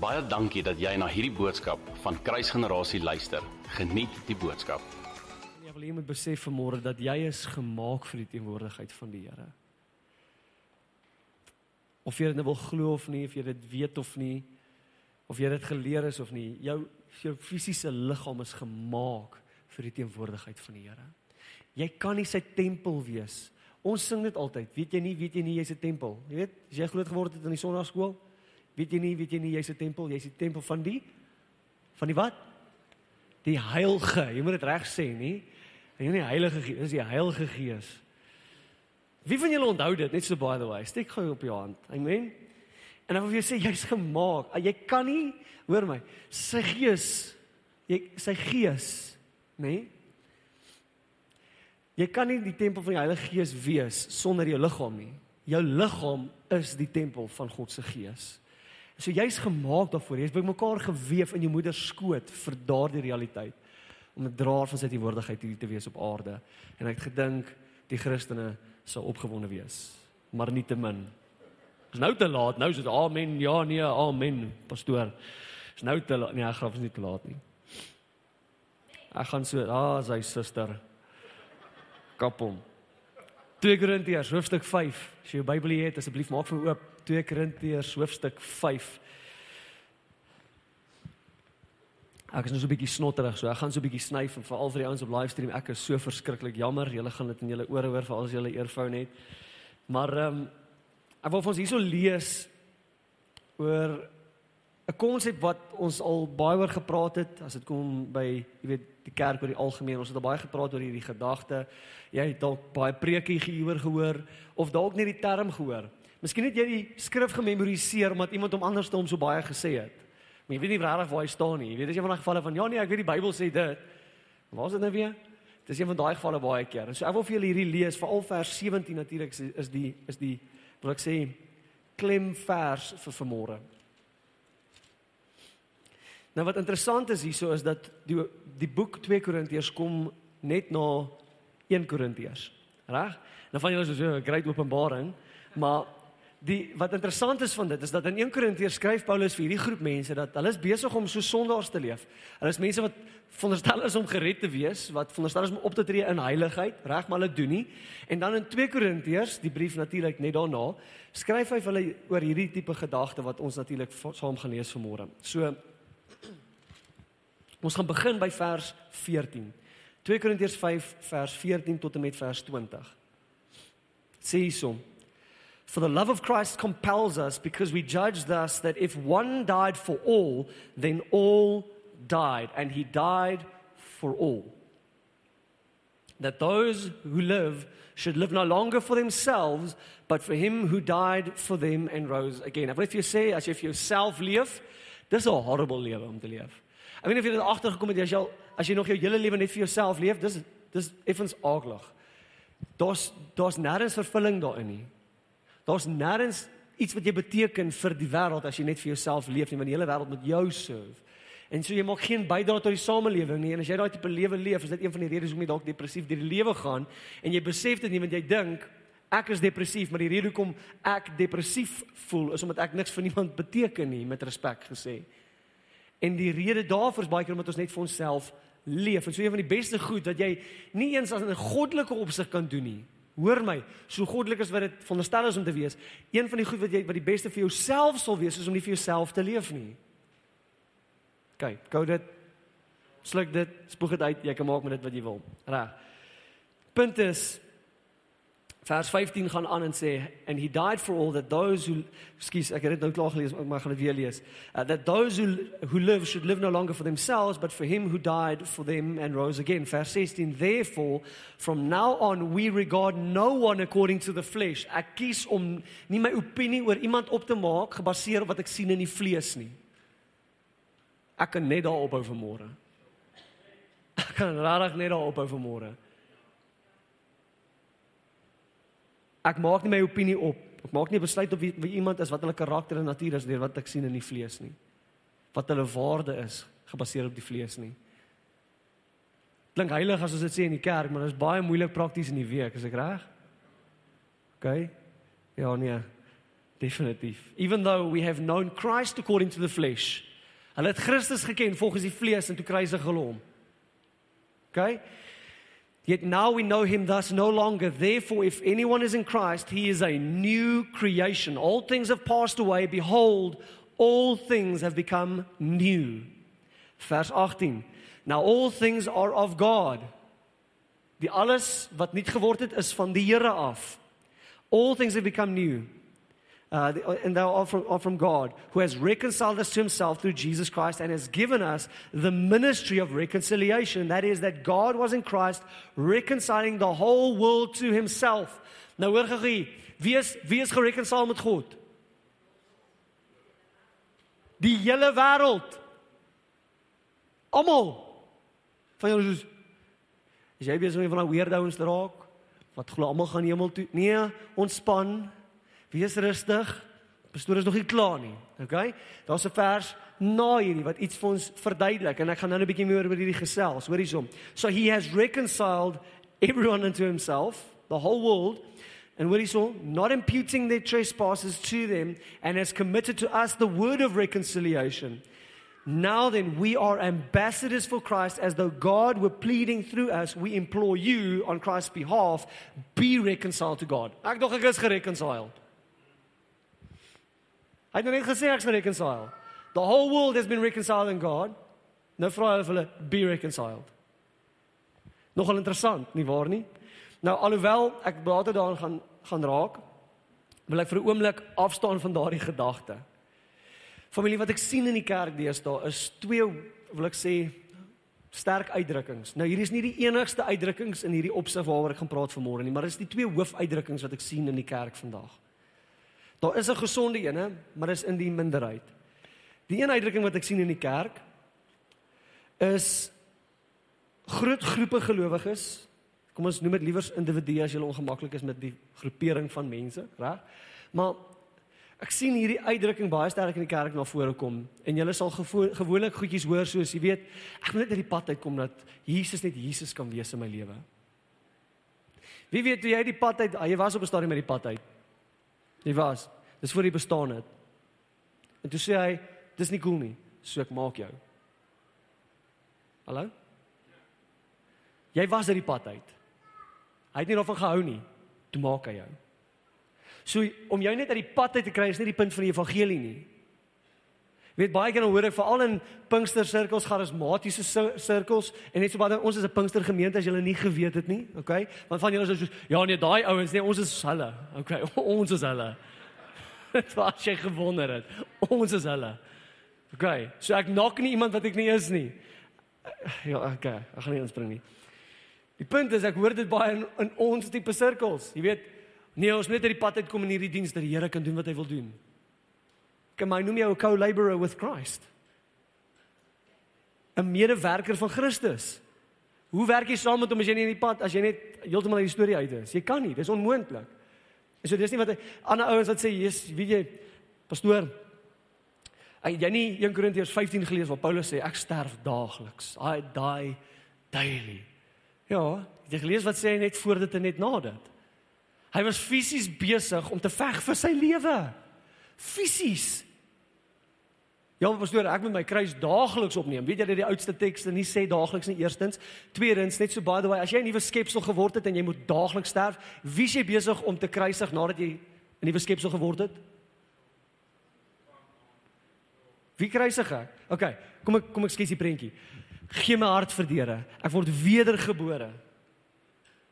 Baie dankie dat jy na hierdie boodskap van Kruisgenerasie luister. Geniet die boodskap. Jy wil jy moet besef vanmôre dat jy is gemaak vir die teenwoordigheid van die Here. Of jy dit nou wil glo of nie, of jy dit weet of nie, of jy dit geleer is of nie, jou jou fisiese liggaam is gemaak vir die teenwoordigheid van die Here. Jy kan nie sy tempel wees. Ons sing dit altyd. Weet jy nie, weet jy nie jy's 'n tempel. Jy weet, as jy groot geword het in die sonnaarskool, weet jy nie, weet jy nie jy's 'n tempel, jy's die tempel van die van die wat? Die Heilige. Jy moet dit reg sê, nie? En jy nie Heilige Gees, dis die Heilige Gees. Wie van julle onthou dit? Net so by the way. Steek gou op jou hand. Amen. En dan wil jy sê jy's gemaak. Jy kan nie, hoor my, sy gees, jy sy gees, nê? Nee? Jy kan nie die tempel van die Heilige Gees wees sonder jou liggaam nie. Jou liggaam is die tempel van God se Gees. So jy's gemaak daarvoor. Jy's bymekaar gewewe in jou moeder skoot vir daardie realiteit om 'n draer van sy teenwoordigheid hier te wees op aarde. En ek het gedink die Christene sou opgewonde wees, maar nie te min. Dis nou te laat. Nou is dit amen. Ja, nee, amen, pastoor. Dis nou te laat. Nee, graf is nie te laat nie. Ek gaan so, ah, sy suster. Kap hom. 2 Korintiërs hoofstuk 5. As jy jou Bybel het, asseblief maak vir oop 2 Korintiërs hoofstuk 5. Ek is nou so 'n bietjie snotterig, so ek gaan so 'n bietjie sny vir veral vir die ouens op livestream. Ek is so verskriklik jammer. Julle gaan dit in julle ore hoor vir al julle earphone het. Maar ehm um, ek wil vir ons hierso lees oor 'n konsep wat ons al baie oor gepraat het as dit kom by, jy weet, die kerk oor die algemeen. Ons het al baie gepraat oor hierdie gedagte. Jy het dalk baie preekie gehoor gehoor of dalk net die term gehoor. Miskien het jy die skrif gememoriseer omdat iemand hom anders te hom so baie gesê het. Maar jy weet nie regtig waar hy staan nie. Jy weet dis een van daai gevalle van ja nee, ek weet die Bybel sê dit. Waar is dit nou weer? Dis een van daai gevalle baie keer. En so ek wil vir julle hierdie lees vir al vers 17 natuurlik is die is die wil ek sê klem vers vir vanmôre. Nou wat interessant is hierso is dat die die boek 2 Korintiërs kom net na 1 Korintiërs. Reg? Nou van julle is so 'n groot openbaring, maar Die wat interessant is van dit is dat in 1 Korintiërs skryf Paulus vir hierdie groep mense dat hulle is besig om so sondaars te leef. Hulle is mense wat veronderstel is om gered te wees, wat veronderstel is om op te tree in heiligheid, reg maar hulle doen nie. En dan in 2 Korintiërs, die brief natuurlik net daarna, skryf hy vir hulle oor hierdie tipe gedagte wat ons natuurlik saam gaan lees vanmôre. So ons gaan begin by vers 14. 2 Korintiërs 5 vers 14 tot en met vers 20. Sê hierson For the love of Christ compels us because we judge thus that if one died for all, then all died, and he died for all. That those who live should live no longer for themselves, but for him who died for them and rose again. Wil vir jou sê as jy vir jouself leef, dis 'n horrible lewe om te leef. Ek weet nie of jy dit agtergekom het as jy as jy nog jou hele lewe net vir jouself leef, dis dis effens aaklig. Daar's daar's nêrens vervulling daarin nie. Daar's nêrens iets wat jy beteken vir die wêreld as jy net vir jouself leef nie, want die hele wêreld moet jou serve. En so jy maak geen bydrae tot die samelewing nie en as jy daai tipe lewe leef, is dit een van die redes hoekom jy dalk depressief deur die lewe gaan en jy besef dit nie want jy dink ek is depressief, maar die rede hoekom ek depressief voel is omdat ek niks vir niemand beteken nie met respek gesê. En die rede daarvoor is baie keer omdat ons net vir onsself leef. En so een van die beste goed wat jy nie eens as 'n goddelike opsig kan doen nie, Hoor my, so goddelik as wat dit veronderstel is om te wees, een van die goed wat jy wat die beste vir jouself sal wees is om nie vir jouself te leef nie. Kyk, gou dit sluk dit, spoeg dit uit, jy kan maak met dit wat jy wil. Reg. Punt is vers 15 gaan aan en sê and he died for all that those who skus ek het dit nou klaar gelees maar ek gaan dit weer lees. Uh, that those who who live should live no longer for themselves but for him who died for them and rose again. Vers 16 therefore from now on we regard no one according to the flesh. Ek kies om nie my opinie oor iemand op te maak gebaseer op wat ek sien in die vlees nie. Ek kan net daarop hou vir môre ek kan regtig net daarop hou vir môre Ek maak nie my opinie op. Ek maak nie 'n besluit op wie, wie iemand is wat hulle karakter en natuur is deur wat ek sien in die vlees nie. Wat hulle waarde is gebaseer op die vlees nie. Klink heilig as ons dit sê in die kerk, maar dit is baie moeilik prakties in die week, is ek reg? OK. Ja nee. Definitief. Even though we have known Christ according to the flesh. Hulle het Christus geken volgens die vlees en toe kruisig hulle hom. Okay? Yet now we know him thus no longer. Therefore, if anyone is in Christ, he is a new creation. All things have passed away. Behold, all things have become new. Vers 18. Now all things are of God. Die alles wat nuut geword het is van die Here af. All things have become new. Uh, and they are from, are from God, who has reconciled us to himself through Jesus Christ and has given us the ministry of reconciliation. That is, that God was in Christ reconciling the whole world to himself. Nou hoor gee, wie is wie is gereconcile met God? Die hele wêreld. Almal. Van julle soos Is jy besig om van daai weerdowns te raak? Wat glo almal gaan hemel toe? Nee, ontspan. Wees rustig. Pastoor is nog nie klaar nie. Okay? Daar's 'n vers na hierdie wat iets vir ons verduidelik en ek gaan nou 'n bietjie meer oor hierdie gesels. Hoor hiersom. So he has reconciled everyone unto himself, the whole world. And what he saw, not imputing their trespasses to them, and has committed to us the word of reconciliation. Now then, we are ambassadors for Christ, as though God were pleading through us. We implore you on Christ's behalf, be reconciled to God. Ek dog ek is gereconciled. Hy het nou net gesê ek's reconciled. The whole world has been reconciled in God. Nou vra hy hulle be reconciled. Nogal interessant, nie waar nie? Nou alhoewel ek later daaraan gaan gaan raak, wil ek vir 'n oomblik afstaan van daardie gedagte. Familie wat ek sien in die kerk deesdae is twee wil ek sê sterk uitdrukkings. Nou hierdie is nie die enigste uitdrukkings in hierdie opsig waaroor ek gaan praat vanmôre nie, maar dis die twee hoofuitdrukkings wat ek sien in die kerk vandag. Daar is 'n gesonde ene, maar dis in die minderheid. Die een uitdrukking wat ek sien in die kerk is groot groepe gelowiges. Kom ons noem dit liewer individue as jy ongemaklik is met die groepering van mense, reg? Maar Ek sien hierdie uitdrukking baie sterk in die kerk na vore kom en julle sal gewoonlik goedjies hoor soos jy weet, ek moet net uit die pad uitkom dat Jesus net Jesus kan wees in my lewe. Wie weet toe jy die pad uit, jy was op 'n stadium met die pad uit. Jy was. Dis voor jy bestaan het. En toe sê hy, dis nie cool nie, so ek maak jou. Hallo? Jy was uit die pad uit. Hy het nie daarvan gehou nie. Toe maak hy jou. So om jou net uit die pad uit te kry is nie die punt van die evangelie nie. Weet baie keer hoor ek veral in Pinkster sirkels, charismatiese sirkels en net so baie ons is 'n Pinkster gemeente as julle nie geweet het nie, okay? Want van julle is soos ja nee, daai ouens nee, ons is hulle. Okay, ons is hulle. Dit was jy gewonder het. Ons is hulle. Okay, so ek nok nie iemand wat ek nie is nie. Ja, okay, ek gaan nie inspring nie. Die punt is ek hoor dit baie in, in ons tipe sirkels. Jy weet, Nee, ons moet net uit die pad uitkom in hierdie diens dat die Here kan doen wat hy wil doen. Kan my noem jou 'n co-laborer with Christ. 'n Medewerker van Christus. Hoe werk jy saam met hom as jy nie in die pad as jy net heeltemal uit die storie uit is? Jy kan nie, dis onmoontlik. En so dis nie wat ander ouens wat sê, "Jesus, weet jy, pastoor, jy nie 1 Korintiërs 15 gelees waar Paulus sê ek sterf daagliks. I die daily." Ja, jy gelees wat sê hy net voor dit en net na dit. Hy was fisies besig om te veg vir sy lewe. Fisies. Ja, pastoor, ek moet my kruis daagliks opneem. Weet jy dat die oudste tekste nie sê daagliks nie eerstens. Tweedens, net so by the way, as jy 'n nuwe skepsel geword het en jy moet daagliks sterf, wie is jy besig om te kruisig nadat jy 'n nuwe skepsel geword het? Wie kruisig ek? OK, kom ek kom ek skets die prentjie. Gee my hart vir Here. Ek word wedergebore.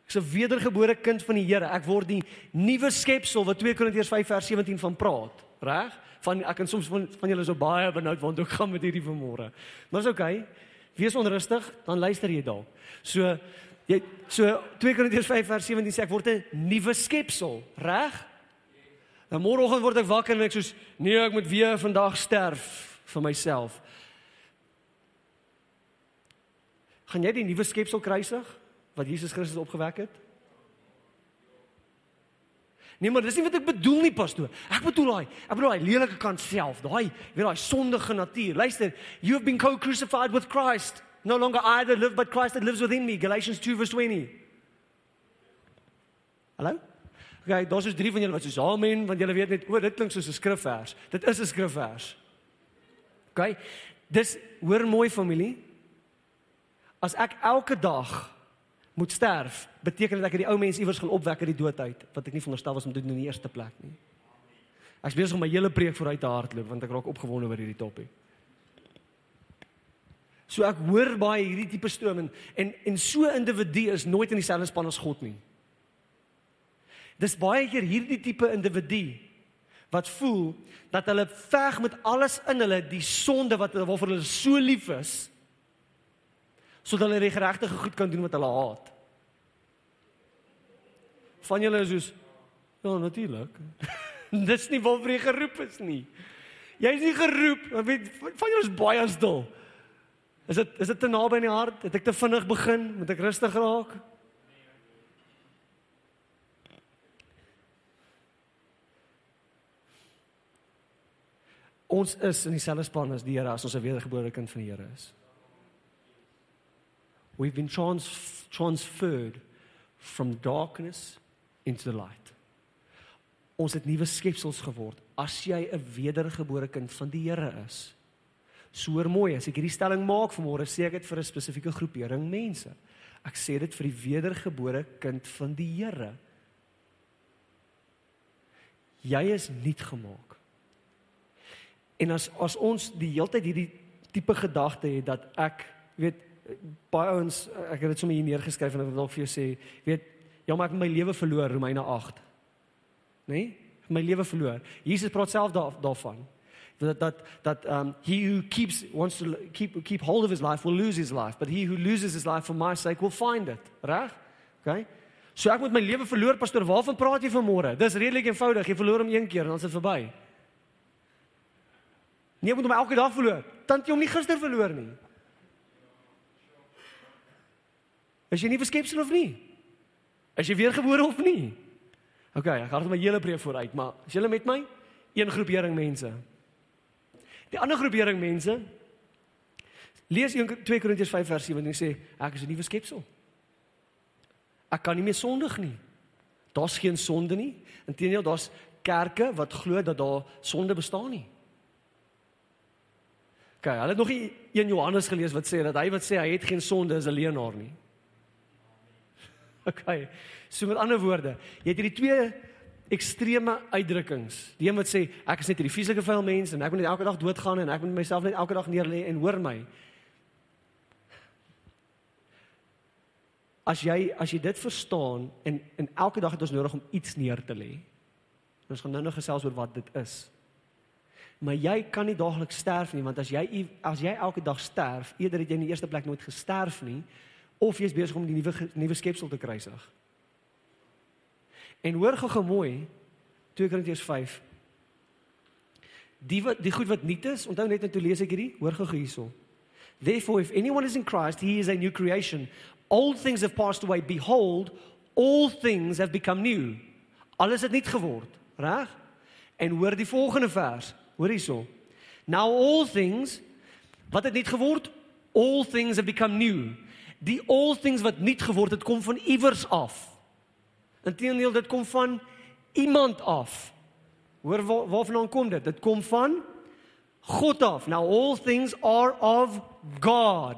Ek's 'n wedergebore kind van die Here. Ek word die nuwe skepsel wat 2 Korintiërs 5 vers 17 van praat. Reg? Van ek kan soms van, van julle so baie benoud want ek gaan met hierdie vanmôre. Maar is okay. Wees onrustig, dan luister jy dalk. So jy so 2 Korintiërs 5 vers 17 sê ek word 'n nuwe skepsel, reg? Dan môreoggend word ek wakker en ek soos nee, ek moet weer vandag sterf vir myself. Gaan jy die nuwe skepsel kruisig? wat Jesus Christus opgewek het? Nee, maar dis nie wat ek bedoel nie, pastoor. Ek bedoel daai, ek bedoel daai lelike kant self, daai, weet daai sondige natuur. Luister, you have been co-crucified with Christ. No longer I that live, but Christ that lives within me. Galatians 2 verse 20. Hallo? Okay, daar's soos drie van julle wat soos amen, want julle weet net, o, dit klink soos 'n skrifvers. Dit is 'n skrifvers. Okay? Dis hoor mooi familie. As ek elke dag moet sterf, beteken dit ek het die ou mens iewers gaan opwek uit die dood uit, wat ek nie veronderstel was om te doen in die eerste plek nie. Ek besig om my hele preek vooruit te hardloop want ek raak opgewonde oor hierdie topik. So ek hoor baie hierdie tipe stroom en en, en so individu is nooit in dieselfde span as God nie. Dis baie keer hierdie tipe individu wat voel dat hulle veg met alles in hulle die sonde wat waarvoor hulle so lief is sodat hulle die geregtige goed kan doen wat hulle haat. Van julle is soos ja natuurlik. Dis nie waarvoor jy geroep is nie. Jy is nie geroep, weet van julle is baie stil. Is dit is dit te naby aan die hart? Het ek te vinnig begin? Moet ek rustig raak? Ons is in dieselfde span as die Here as ons 'n wedergebore kind van die Here is. We've been trans transferred from darkness into the light. Ons het nuwe skepsels geword as jy 'n wedergebore kind van die Here is. So mooi, as ek hierdie stelling maak vanmôre, sê ek dit vir 'n spesifieke groepering mense. Ek sê dit vir die wedergebore kind van die Here. Jy is nuut gemaak. En as as ons die heeltyd hierdie tipe gedagte het dat ek weet baie ons ek het dit sommer hier neergeskryf en ek wil vir jou sê, weet ja, maar ek het my lewe verloor Romeine 8. Né? Nee? My lewe verloor. Jesus praat self daar daarvan that that that um, he who keeps wants to keep keep hold of his life will lose his life, but he who loses his life for my sake will find it. Reg? Okay? So ek moet my lewe verloor, pastoor. Waarvan praat jy vanmôre? Dis redelik eenvoudig. Jy verloor hom een keer en dan is dit verby. Nee, ek moet hom elke dag verloor. Tant jy hom nie gister verloor nie. Is jy nie verskepsel of nie? Is jy weergebore of nie? OK, ek gaan my hele preek vooruit, maar as julle met my een groepering mense. Die ander groepering mense lees 1 2 Korintiërs 5 vers 7 en sê ek is 'n nuwe skepsel. Ek kan nie meer sondig nie. Daar's geen sonde nie. Inteendeel daar's kerke wat glo dat daar sonde bestaan nie. OK, hulle het nog nie 1 Johannes gelees wat sê dat hy wat sê hy het geen sonde is 'n leienaar nie. OK. So met ander woorde, jy het hierdie twee ekstreme uitdrukkings. Die een wat sê ek is net hierdie fisiese vuil mens en ek moet net elke dag doodgaan en ek moet myself net elke dag neerlê en hoor my. As jy as jy dit verstaan en en elke dag het ons nodig om iets neer te lê. Ons gaan nou nog gesels oor wat dit is. Maar jy kan nie daagliks sterf nie want as jy as jy elke dag sterf, eerder het jy in die eerste plek nooit gesterf nie of jy's besig om die nuwe nuwe skepsel te kruisig. En hoor gou mooi 2 Korintiërs 5. Die wat die goed wat nuut is, onthou net net toe lees ek hierdie, hoor gou hierso. Therefore if anyone is in Christ, he is a new creation. Old things have passed away, behold, all things have become new. Alles het nuut geword, reg? En hoor die volgende vers, hoor hierso. Now all things wat het nuut geword? All things have become new. Die all things wat nuut geword het, kom van iewers af. Inteendeel dit kom van iemand af. Hoor waar, waarvandaan kom dit? Dit kom van God af. Now all things are of God.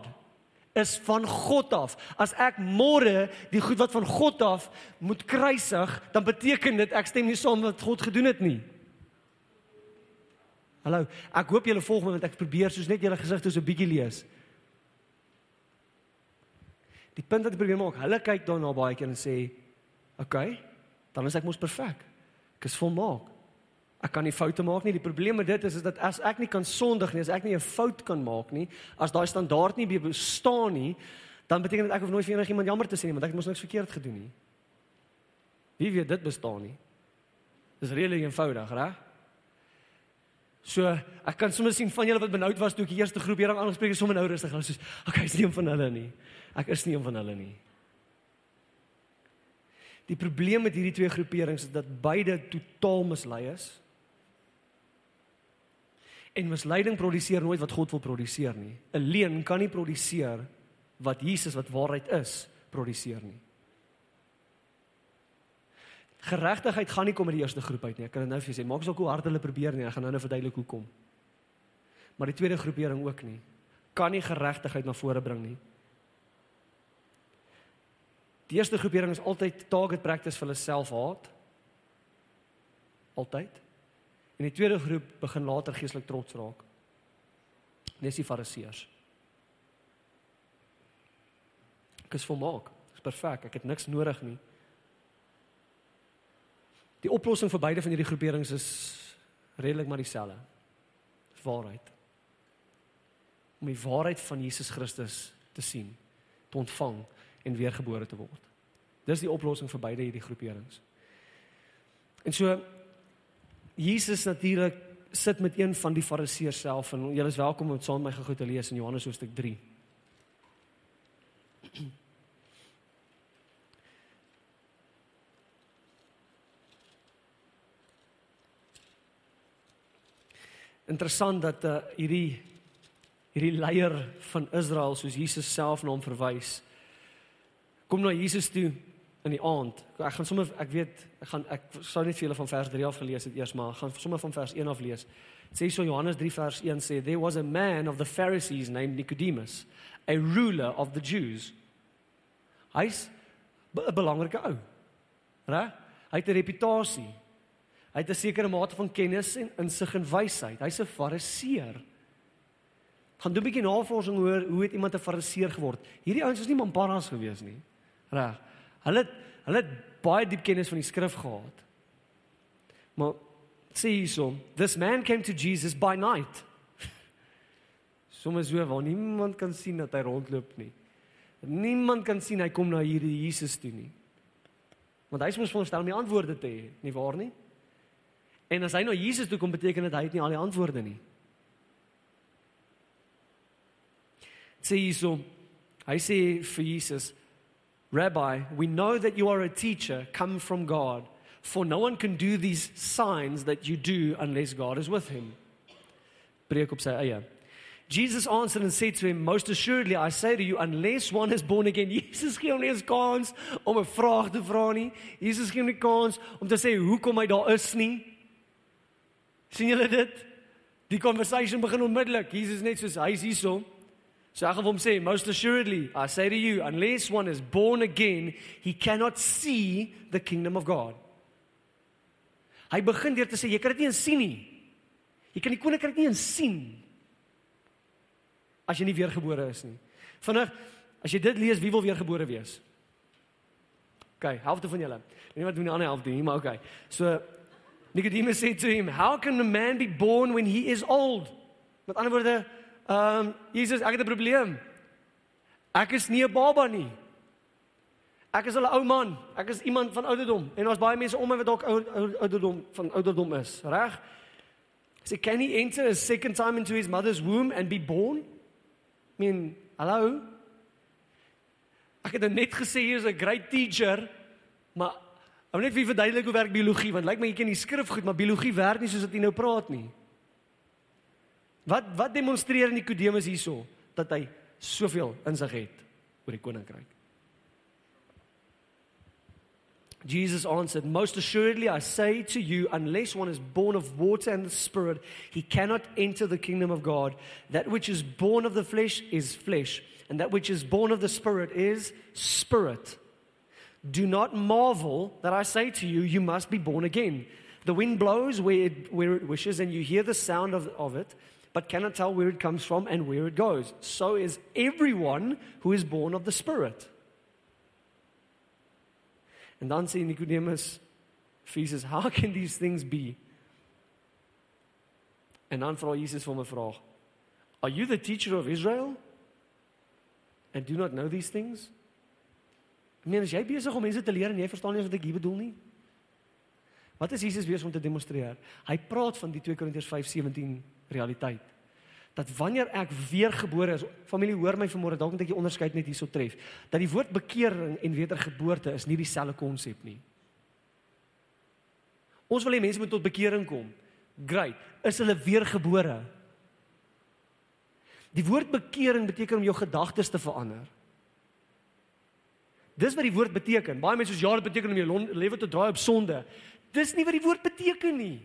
Is van God af. As ek môre die goed wat van God af moet kruisig, dan beteken dit ek stem nie saam wat God gedoen het nie. Hallo, ek hoop julle volg my want ek probeer soos net julle gesigte so 'n bietjie lees. Die punt wat ek probeer maak, hulle kyk daarna baie keer en sê, OK, dan is ek mos perfek. Ek is volmaak. Ek kan nie foute maak nie. Die probleem met dit is is dat as ek nie kan sondig nie, as ek nie 'n fout kan maak nie, as daai standaard nie bestaan nie, dan beteken dit ek hoef nooit vir enigiemand jammer te sê nie, want ek het mos niks verkeerd gedoen nie. Wie weet dit bestaan nie. Dis regtig eenvoudig, reg? So, ek kan sommer sien van julle wat benoud was toe ek die eerste groep hierang aangespreek het, sommer nou rustig, hulle sê, "Okay, is nie een van hulle nie. Ek is nie een van hulle nie." Die probleem met hierdie twee groeperings is dat beide totaal mislei is. En misleiding produseer nooit wat God wil produseer nie. 'n Leuen kan nie produseer wat Jesus wat waarheid is produseer nie. Geregtigheid gaan nie kom uit die eerste groep uit nie. Ek kan dit nou vir julle sê. Maak asook hoe hard hulle probeer nie. Ek gaan nou nou verduidelik hoekom. Maar die tweede groepering ook nie. Kan nie geregtigheid na vore bring nie. Die eerste groepering is altyd target practice vir hulle selfhaat. Altyd. En die tweede groep begin later geestelik trots raak. Dis die fariseërs. Ek is volmaak. Ek is perfek. Ek het niks nodig nie. Die oplossing vir beide van hierdie groeperings is redelik maar dieselfde. Dis waarheid. Om die waarheid van Jesus Christus te sien, te ontvang en weergebore te word. Dis die oplossing vir beide hierdie groeperings. En so Jesus natuurlik sit met een van die fariseërs self en julle is welkom om saam met my gou te lees in Johannes hoofstuk 3. Interessant dat uh, hierdie hierdie leier van Israel soos Jesus self na hom verwys kom na Jesus toe in die aand. Ek gaan sommer ek weet ek gaan ek sou net vir julle van vers 3 af gelees het eers maar gaan sommer van vers 1 af lees. Dit sê so Johannes 3 vers 1 sê there was a man of the Pharisees named Nicodemus, a ruler of the Jews. Hy's 'n belangrike ou. Reg? Hy het 'n reputasie. Hy het 'n sekere mate van kennis en insig en wysheid. Hy's 'n fariseer. Gaan doen 'n bietjie navorsing oor hoe het iemand 'n fariseer geword. Hierdie ouens was nie mamparas gewees nie. Reg. Hulle hulle het baie diep kennis van die skrif gehad. Maar sê hierso, this man came to Jesus by night. Sommige so waar niemand kan sien dat hy rondloop nie. Niemand kan sien hy kom na hierdie Jesus toe nie. Want hy moes veronderstel om die antwoorde te hê, nie waar nie? En as hy na Jesus toe kom, beteken dit hy het nie al die antwoorde nie. Sê hierso, hy sê vir Jesus, Rabbi, we know that you are a teacher come from God, for no one can do these signs that you do unless God is with him. Breek op sy eie. Jesus answered and said to him, Most assuredly, I say to you, unless one is born again, Jesus gee hom nie eens kans om 'n vraag te vra nie. Jesus gee hom nie kans om te sê hoekom hy daar is nie. Sien julle dit? Die conversation begin onmiddellik. Jesus net soos hy's hierso. So ek gaan hom sê, most assuredly, I say to you, unless one is born again, he cannot see the kingdom of God. Hy begin deur te sê jy kan dit nie eens sien nie. Jy kan die koninkryk nie eens sien as jy nie weergebore is nie. Vinnig, as jy dit lees, wie wil weergebore wees? OK, helfte van julle. Nie wat doen die ander helfte nie, maar OK. So Nicodemus said to him, "How can a man be born when he is old?" Met ander woorde, Ehm um, Jesus, ek het 'n probleem. Ek is nie 'n baba nie. Ek is 'n ou man. Ek is iemand van ouderdom en daar's baie mense om my wat dalk ouderdom van ouderdom is, reg? So can he enter a second time into his mother's womb and be born? I mean, hallo. Ek het net gesê hy is 'n great teacher, maar ek wil net vir verduidelik hoe werk biologie want lyk like my jy ken die skrif goed, maar biologie werk nie soos wat jy nou praat nie. Wat wat demonstreer Nikodemus hierso dat hy soveel insig het oor die koninkryk? Jesus answered, Most assuredly, I say to you, unless one is born of water and the Spirit, he cannot enter the kingdom of God. That which is born of the flesh is flesh, and that which is born of the Spirit is spirit. Do not marvel that I say to you, you must be born again. The wind blows where it, where it wishes, and you hear the sound of, of it but cannot tell where it comes from and where it goes. So is everyone who is born of the Spirit. And dan sê Nicodemus Jesus, how can these things be? En dan vra Jesus vir hom 'n. Are you the teacher of Israel? And do not know these things? Nee, as jy besig om mense te leer en jy verstaan nie wat ek hier bedoel nie. Wat is Jesus besig om te demonstreer? Hy praat van die 2 Korintiërs 5:17 realiteit. Dat wanneer ek weergebore is, familie hoor my vanmôre, dalk moet ek die onderskeid net hierso tref, dat die woord bekering en wedergeboorte is nie dieselfde konsep nie. Ons wil hê mense moet tot bekering kom. Great. Is hulle weergebore? Die woord bekering beteken om jou gedagtes te verander. Dis wat die woord beteken. Baie mense sê ja, dit beteken om jou lewe te draai op sonde. Dis nie wat die woord beteken nie.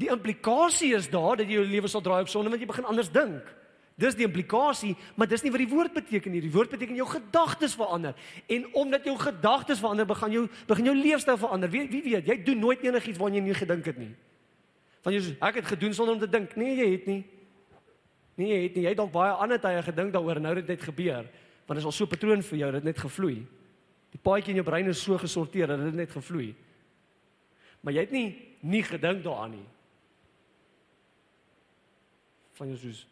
Die implikasie is daar dat jy jou lewe sal draai op sonde want jy begin anders dink. Dis die implikasie, maar dis nie wat die woord beteken nie. Die woord beteken jou gedagtes verander. En omdat jou gedagtes verander, begin jou begin jou leefstyl verander. Wie wie weet, jy doen nooit enigiets waarna jy nie gedink het nie. Van jy sê ek het gedoen sonder om te dink. Nee, jy het nie. Nee, jy het nie. Jy het dalk baie ander tye gedink daaroor nou het dit gebeur. Want dit is al so 'n patroon vir jou, dit het net gevloei. Die paadjie in jou brein is so gesorteer dat dit net gevloei. Maar jy het nie nie gedink daaraan nie. Van jou soos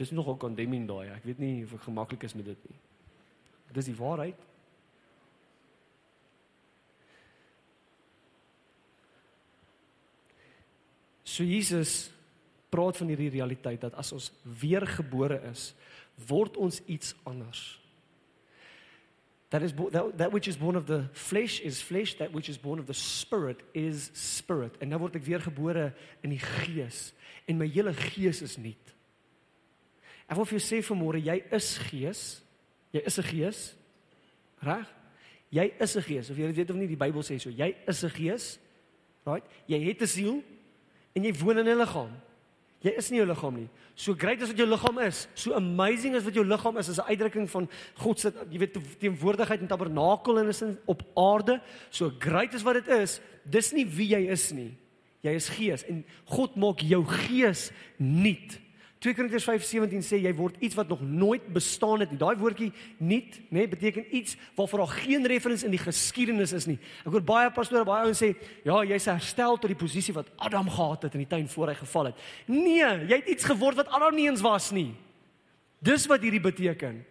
Dis nogal condemning daai. Ek weet nie of ek gemaklik is met dit nie. Dis die waarheid. So Jesus praat van hierdie realiteit dat as ons weergebore is, word ons iets anders. That is that, that which is born of the flesh is flesh, that which is born of the spirit is spirit. En nou word ek weergebore in die gees en my hele gees is nuut. Ek wil vir jou sê vanmôre jy is gees. Jy is 'n gees. Reg? Jy is 'n gees. Of jy weet of nie die Bybel sê so, jy is 'n gees. Right? Jy het 'n siel en jy woon in 'n liggaam. Jy is nie jou liggaam nie. So great as wat jou liggaam is, so amazing as wat jou liggaam is, is 'n uitdrukking van God se jy weet teenwoordigheid en tabernakel in 'n sin op aarde. So great as wat dit is, dis nie wie jy is nie. Jy is gees en God maak jou gees nuut. 2 Korintiërs 5:17 sê jy word iets wat nog nooit bestaan het nie. Daai woordjie nuut, nê, nee, beteken iets waarvoor daar geen referens in die geskiedenis is nie. Ek hoor baie pastore, baie ouens sê, "Ja, jy's herstel tot die posisie wat Adam gehad het in die tuin voor hy geval het." Nee, jy het iets geword wat Adam nie eens was nie. Dis wat hierdie beteken.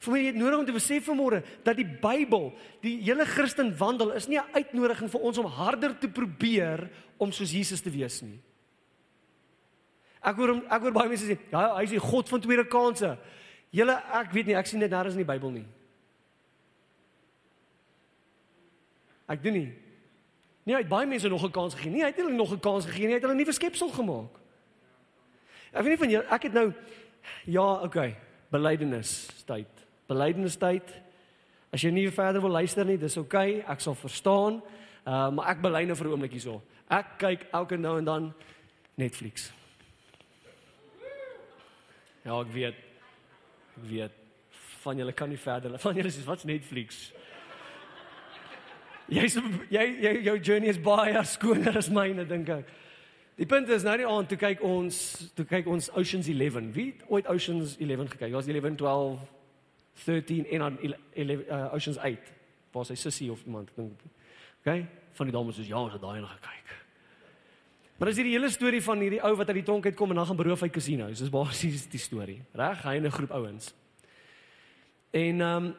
Vir my het nodig om te besef vanmôre dat die Bybel, die hele Christen wandel is nie 'n uitnodiging vir ons om harder te probeer om soos Jesus te wees nie. Ek hoor ek hoor baie mense sê, ja, hy is die God van tweede kansse. Julle ek weet nie, ek sien dit nêrens in die Bybel nie. Ek doen nie. Nee, hy het baie mense nog 'n kans gegee. Nee, hy het hulle nog 'n kans gegee nie. Hy het hulle 'n nuwe skepsel gemaak. Ek weet nie van julle, ek het nou ja, okay, belydenis tyd. Belydenis tyd. As jy nie verder wil luister nie, dis okay, ek sal verstaan. Uh, maar ek bely nou vir 'n oomblik hierso. Ek kyk elke nou en dan Netflix. Ja, ek weet. Ek weet van julle kan nie verder. Van julle sê wat's Netflix? Jy jy jy jou journey is baie skoner as myne dink ek. Die punt is nou nie aan toe kyk ons toe kyk ons Oceans 11. Wie het ooit Oceans 11 gekyk? Was 11 12 13 en dan 11 uh, Oceans 8. Was hy sussie of iemand dink. Okay? Van die dames soos ja, ons het daai nog gekyk. Maar as jy die hele storie van hierdie ou wat uit die tronk uitkom en dan gaan beroof uit casinos, dis basies die storie, reg? Hy en 'n groep ouens. En ehm um,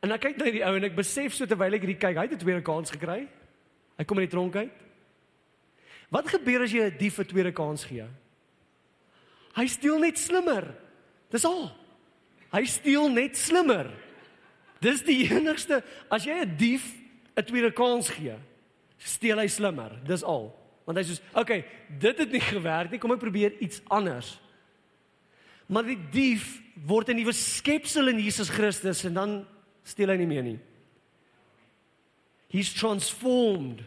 en ek kyk na die ou en ek besef so terwyl ek hierdie kyk, hy het 'n tweede kans gekry. Hy kom uit die tronk uit. Wat gebeur as jy 'n dief 'n tweede kans gee? Hy steel net slimmer. Dis al. Hy steel net slimmer. Dis die enigste as jy 'n dief 'n tweede kans gee, steel hy slimmer. Dis al. Want hy sê, "Oké, okay, dit het nie gewerk nie. Kom ek probeer iets anders." Maar die dief word 'n nuwe skepsel in Jesus Christus en dan steel hy nie meer nie. He's transformed.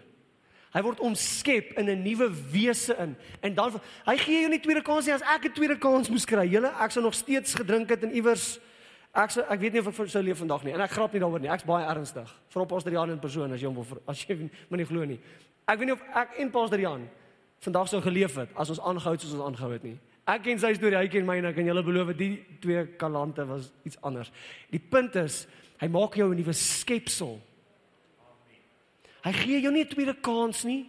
Hy word omskep in 'n nuwe wese in en dan hy gee jou nie tweede kans nie as ek 'n tweede kans moes kry. Julle, ek sou nog steeds gedrink het en iewers ek sou ek weet nie of ek sou leef vandag nie en ek grap nie daaroor nie. Ek's baie ernstig. Vir op ons drie jaar in persoon as jy hom wil as jy my nie glo nie. Ek weet nie of ek en Pastor Jan vandag sou geleef het as ons aangehou het soos ons aangehou het nie. Ek ken sy storie, hy ken myne, ek kan julle beloof die twee kalante was iets anders. Die punt is, hy maak jou 'n nuwe skepsel. Hy gee jou nie 'n tweede kans nie.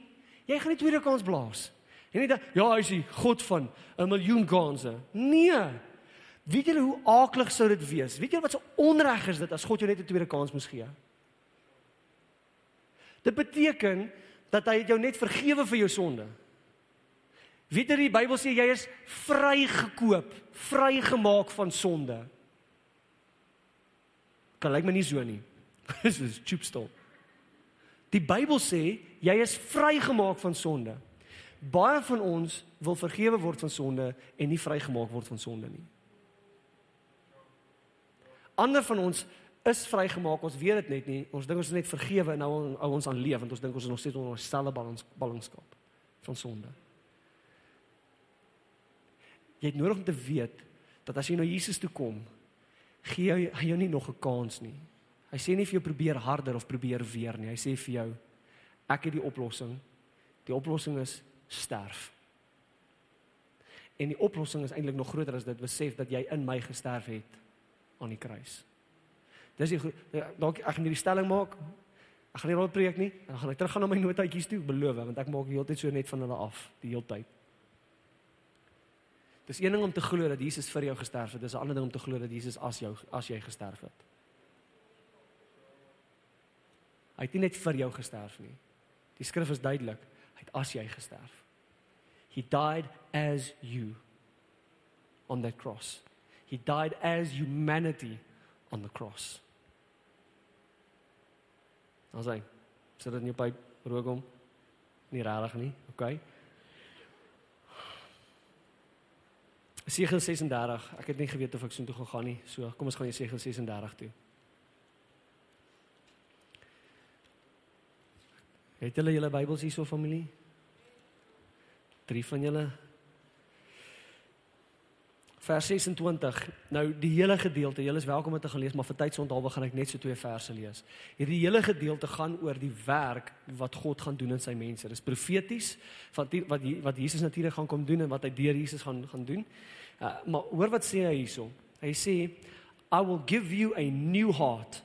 Jy gaan nie 'n tweede kans blaas. Jy net ja, hy is die God van 'n miljoen kansse. Nee. Weet julle hoe aaklig sou dit wees? Weet julle wat so onreg is dit as God jou net 'n tweede kans moes gee? Dit beteken dat hy jou net vergewe vir jou sonde. Weet jy die Bybel sê jy is vrygekoop, vrygemaak van sonde. Kan lyk my nie so nie. Dis is chupstol. Die Bybel sê jy is vrygemaak van sonde. Baie van ons wil vergewe word van sonde en nie vrygemaak word van sonde nie. Ander van ons is vrygemaak, ons weet dit net nie. Ons dink ons is net vergewe en nou hou ons aan leef want ons dink ons is nog steeds onder ons selfe balans ballingskap van sonde. Jy het nodig om te weet dat as jy na Jesus toe kom, gee hy jou, jou nie nog 'n kans nie. Hy sê nie vir jou probeer harder of probeer weer nie. Hy sê vir jou ek het die oplossing. Die oplossing is sterf. En die oplossing is eintlik nog groter as dit besef dat jy in my gesterf het aan die kruis. Dis die ja, dalk ek gaan hierdie stelling maak. Ek gaan nie rond preek nie. Dan gaan ek terug gaan na my notaatjies toe, beloof, want ek maak die hele tyd so net van hulle af, die hele tyd. Dis een ding om te glo dat Jesus vir jou gesterf het, dis 'n ander ding om te glo dat Jesus as jou as jy gesterf het. Hy het nie net vir jou gesterf nie. Die skrif is duidelik, hy het as jy gesterf. He died as you on that cross. He died as humanity on the cross. Ons sê, sit dit nie by rook hom nie regtig nie, okay? Segel 36. Ek het nie geweet of ek so toe gegaan nie. So, kom ons gaan jy Segel 36 toe. Het julle julle Bybels hierso familie? Drie van julle. Vers 26. Nou die hele gedeelte, julle is welkom om dit te gaan lees, maar vir tyd se onthaalwe gaan ek net so twee verse lees. Hierdie hele gedeelte gaan oor die werk wat God gaan doen in sy mense. Dit is profeties van die, wat wat Jesus natuurlik gaan kom doen en wat hy deur Jesus gaan gaan doen. Uh, maar hoor wat sê hy hierso? Hy sê I will give you a new heart.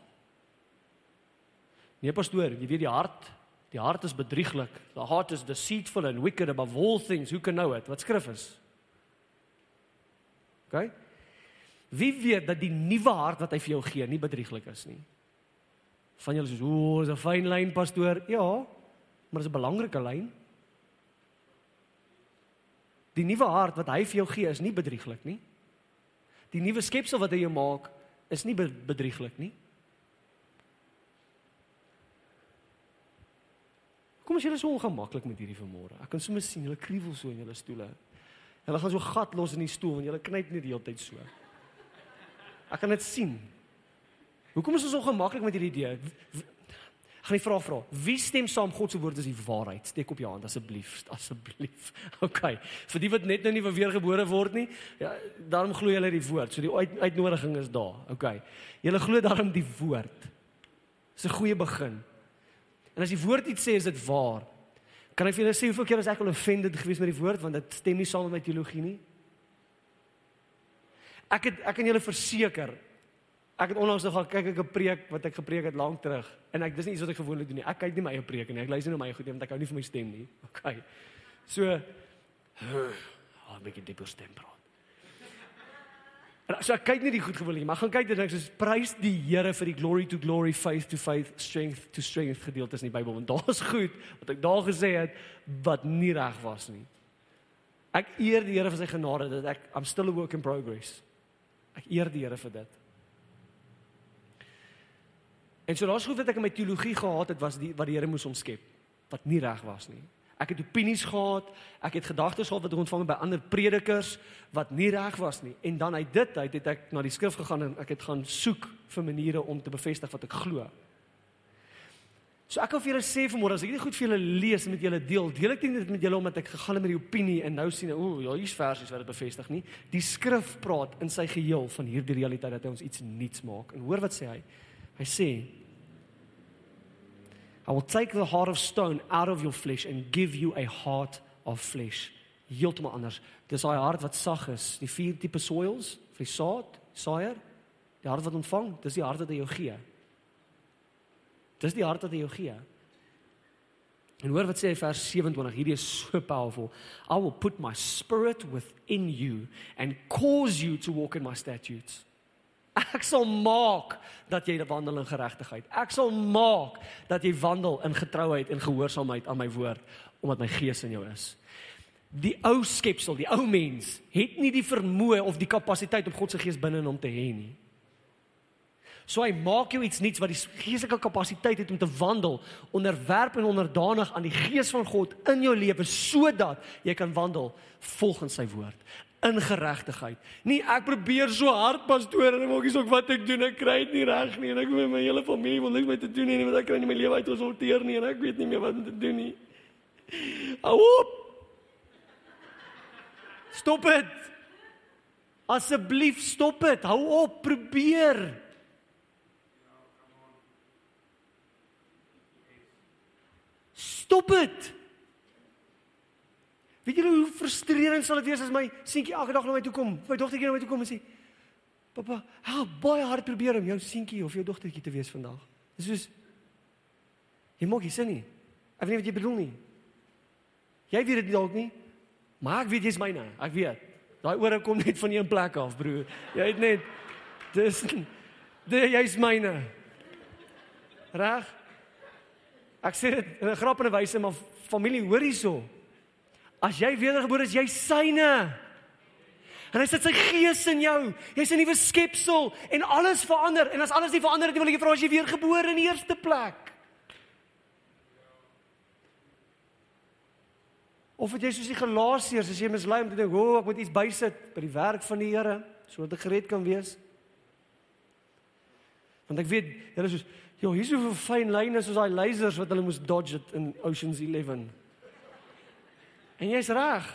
Nee pastoor, jy weet die hart Die hart is bedrieglik. The heart is deceitful and wicked above all things. Who can know it? Wat skrif is? OK? Wie weet dat die nuwe hart wat hy vir jou gee nie bedrieglik is nie? Van julle sê, "O, is 'n fyn lyn, pastoor." Ja, maar dis 'n belangrike lyn. Die nuwe hart wat hy vir jou gee is nie bedrieglik nie. Die nuwe skepsel wat hy jou maak is nie bedrieglik nie. Kom as julle so ongemaklik met hierdie vanmôre. Ek kan sommer sien julle kriewel so in julle stoele. Hulle gaan so gat los in die stoel en julle knyp net die hele tyd so. Ek kan dit sien. Hoekom is ons ongemaklik met hierdie idee? Gaan jy vra vra. Wie stem saam God se woord is die waarheid? Steek op jou hand asseblief, asseblief. OK. Vir die wat net nou nie weergebore word nie, ja, daarom glo julle die woord. So die uit, uitnodiging is daar. OK. Julle glo daarom die woord. Dis 'n goeie begin. En as die woord iets sê, is dit waar. Kan ek vir julle sê hoeveel keer was ek al offended geweest met die woord want dit stem nie saam met my teologie nie? Ek het ek kan julle verseker ek het onlangs nog gaan kyk ek 'n preek wat ek gepreek het lank terug en ek dis nie iets wat ek gewoonlik doen nie. Ek kyk nie my eie preek nie. Ek luister na my goed nie want ek hou nie vir my stem nie. Okay. So, oh, 'n bietjie dieper stem praat. En so ek kyk nie die goed gewoonlik nie, maar gaan kyk dit ek sê prys die Here vir die glory to glory faith to faith strength to strength gedeeltes in die Bybel want daar's goed wat ek daar gesê het wat nie reg was nie. Ek eer die Here vir sy genade dat ek I'm still a work in progress. Ek eer die Here vir dit. En so daar's goed wat ek in my teologie gehad het was die wat die Here moes omskep wat nie reg was nie. Ek het opinies gehad, ek het gedagtes gehad wat ek ontvang by ander predikers wat nie reg was nie. En dan uit dit uit het ek na die skrif gegaan en ek het gaan soek vir maniere om te bevestig wat ek glo. So ek wil vir julle sê vanmôre as ek dit goed vir julle lees en met julle deel, deel ek dit met julle omdat ek gegaan het met die opinie en nou sien ek, ooh, ja, hier's versies wat dit bevestig nie. Die skrif praat in sy geheel van hierdie realiteit dat hy ons iets nuuts maak. En hoor wat sê hy? Hy sê I will take the heart of stone out of your flesh and give you a heart of flesh. Heeltemal anders. Dis daai hart wat sag is, die vier tipe soils, vir die saad, saaier, die hart wat ontvang, dis die hart wat hy jou gee. Dis die hart wat hy jou gee. En hoor wat sê hy vers 27, hierdie is so powerful. I will put my spirit within you and cause you to walk in my statutes. Ek sal maak dat jy wandel in geregtigheid. Ek sal maak dat jy wandel in getrouheid en gehoorsaamheid aan my woord omdat my gees in jou is. Die ou skepsel, die ou mens, het nie die vermoë of die kapasiteit om God se gees binne in hom te hê nie. So hy maak jou iets nuuts wat die geestelike kapasiteit het om te wandel onderwerp en onderdanig aan die gees van God in jou lewe sodat jy kan wandel volgens sy woord in geregtigheid. Nie ek probeer so hard pastoor en maakies ook wat ek doen, ek kry dit nie reg nie en ek met my hele familie wil niks met te doen nie, want ek kry nie my lewe uit ons sorteer nie en ek weet nie meer wat om te doen nie. Hou op. Stop dit. Asseblief stop dit. Hou op, probeer. Stop dit. Weet julle hoe frustrerend sal dit wees as my seentjie elke dag na my toe kom, my dogtertjie na my toe kom en sê: "Pappa, help baie hard probeer om jou seentjie of jou dogtertjie te wees vandag." Dis soos jy maak nie sin nie. Ek weet nie wat jy bedoel nie. Jy weet dit dalk nie, maar ek weet jy's myne. Ek weet. Daai ore kom net van een plek af, broer. Jy het net dis jy's myne. Reg? Ek sê dit in 'n grappige wyse, maar familie, hoor hierso. As jy wedergebore is, jy syne. En hy sit sy gees in jou. Jy's 'n nuwe skepsel en alles verander. En as alles nie verander het nie, wil ek vra as jy weer gebore in die eerste plek. Of het jy soos die Galasiërs as jy mislei om te dink, "O, oh, ek moet iets bysit by die werk van die Here sodat ek gered kan wees." Want ek weet, hulle soos, "Jo, hier's soveel fyn lyne soos daai lasers wat hulle moes dodge in Ocean's 11." En jy's reg.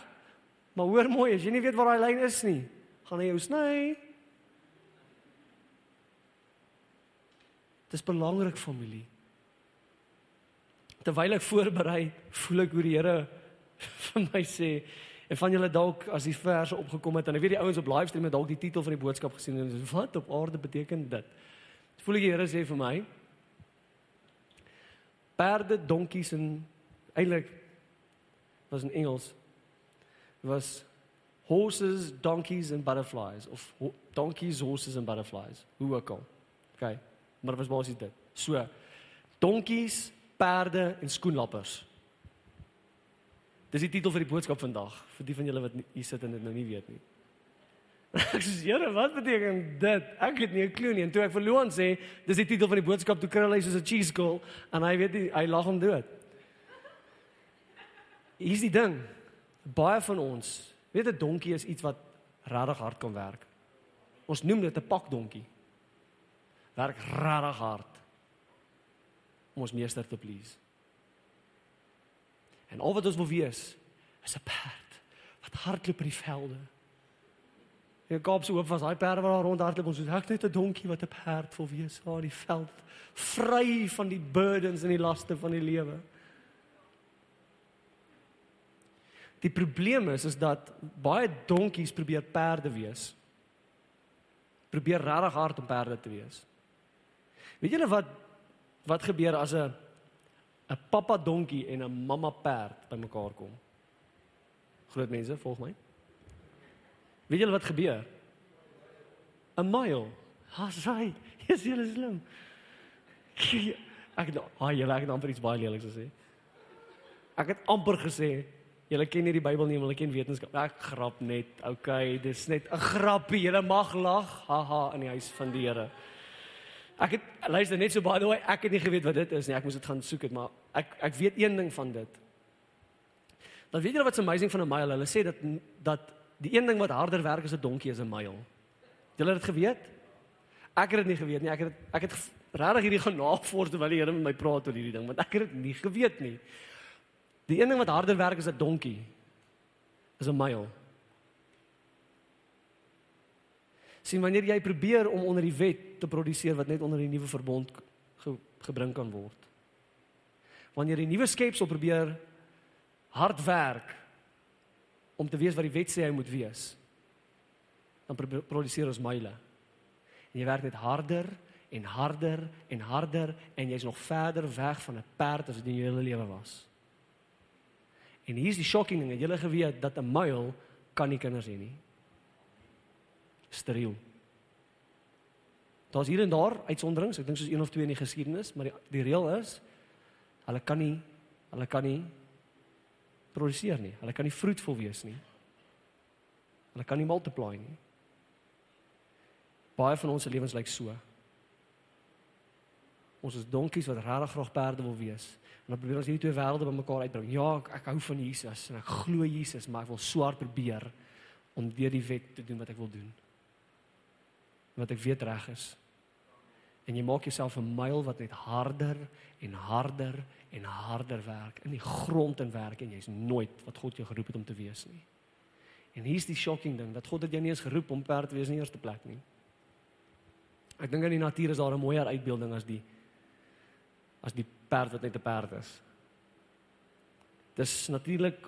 Maar hoor mooi, as jy nie weet waar daai lyn is nie, gaan hy jou sny. Dit is belangrik familie. Terwyl ek voorberei, voel ek hoe die Here vir my sê en van julle dalk as die verse opgekom het en ek weet die ouens op livestream het dalk die titel van die boodskap gesien en sê wat op aarde beteken dit? Voel ek die Here sê vir my perde, donkies en eintlik was in Engels was horses, donkeys and butterflies of ho donkeys, horses and butterflies. Hoe ook al. OK. Maar was basies dit. So donkies, perde en skoenlappers. Dis die titel vir die boodskap vandag vir die van julle wat hier sit en dit nou nie weet nie. Ek sê, "Here, wat beteken dit?" Ek het nie 'n klou nie. En toe ek vir Loan sê, "Dis die titel van die boodskap," toe kry hy soos 'n cheese girl en hy weet nie, hy lag hom dood hier's die ding. Baie van ons, weet 'n donkie is iets wat regtig hard kan werk. Ons noem dit 'n pakdonkie. Werk regtig hard om ons meester te please. En al wat ons wil wees is 'n perd wat hardloop in die velde. Kaap se hoop was daai perde wat daar rondhardloop ons het net 'n donkie wat 'n perd wil wees daar in die veld, vry van die burdens en die laste van die lewe. Die probleem is is dat baie donkies probeer perde wees. Probeer regtig hard om perde te wees. Weet julle wat wat gebeur as 'n 'n pappa donkie en 'n mamma perd bymekaar kom? Groot mense, volg my. Weet julle wat gebeur? 'n Mile. Ha, sy, is julle slim. Ek het, ah, julle het amper iets baie leliks gesê. Ek het amper gesê Julle ken nie die Bybel nie, maar julle ken wetenskap. Ek grap net. Okay, dis net 'n grappie. Julle mag lag. Haha in die huis van die Here. Ek het luister net so by the way, ek het nie geweet wat dit is nie. Ek moes dit gaan soek het, maar ek ek weet een ding van dit. Dan weet julle wat's amazing van 'n mile? Hulle sê dat dat die een ding wat harder werk as 'n donkie is 'n mile. Julle het dit geweet? Ek het dit nie geweet nie. Ek het ek het regtig hierdie gaan navors terwyl die Here met my praat oor hierdie ding, want ek het dit nie geweet nie. Die een ding wat harder werk as 'n donkie is 'n myl. Sien wanneer jy probeer om onder die wet te produseer wat net onder die nuwe verbond ge, gebring kan word. Wanneer die nuwe skepsel probeer hard werk om te weet wat die wet sê hy moet wees, dan produseer ons myle. En jy werk net harder en harder en harder en jy's nog verder weg van 'n perd as wat jy jou hele lewe was. En hier is die shocking ding, het geweet dat 'n muil kan nie kinders hê nie. Steriel. Daar's hier en daar uitsonderings, ek dink soos een of twee in die geskiedenis, maar die, die reël is hulle kan nie hulle kan nie produseer nie. Hulle kan nie vrugtvol wees nie. Hulle kan nie multiply nie. Baie van ons se lewens lyk so. Ons is donkies wat regtig graag perde wil wees. En dan probeer ons hierdie twee wêrelde bymekaar uitbring. Ja, ek, ek hou van Jesus en ek glo Jesus, maar ek wil swaar probeer om deur die wet te doen wat ek wil doen. Wat ek weet reg is. En jy maak jouself 'n myl wat net harder en harder en harder werk in die grond en werk en jy's nooit wat God jou geroep het om te wees nie. En hier's die shocking ding dat God het jou nie eens geroep om perd te wees in die eerste plek nie. Ek dink in die natuur is daar 'n mooier uitbeelding as die as die perd wat net 'n perd is. Dis natuurlik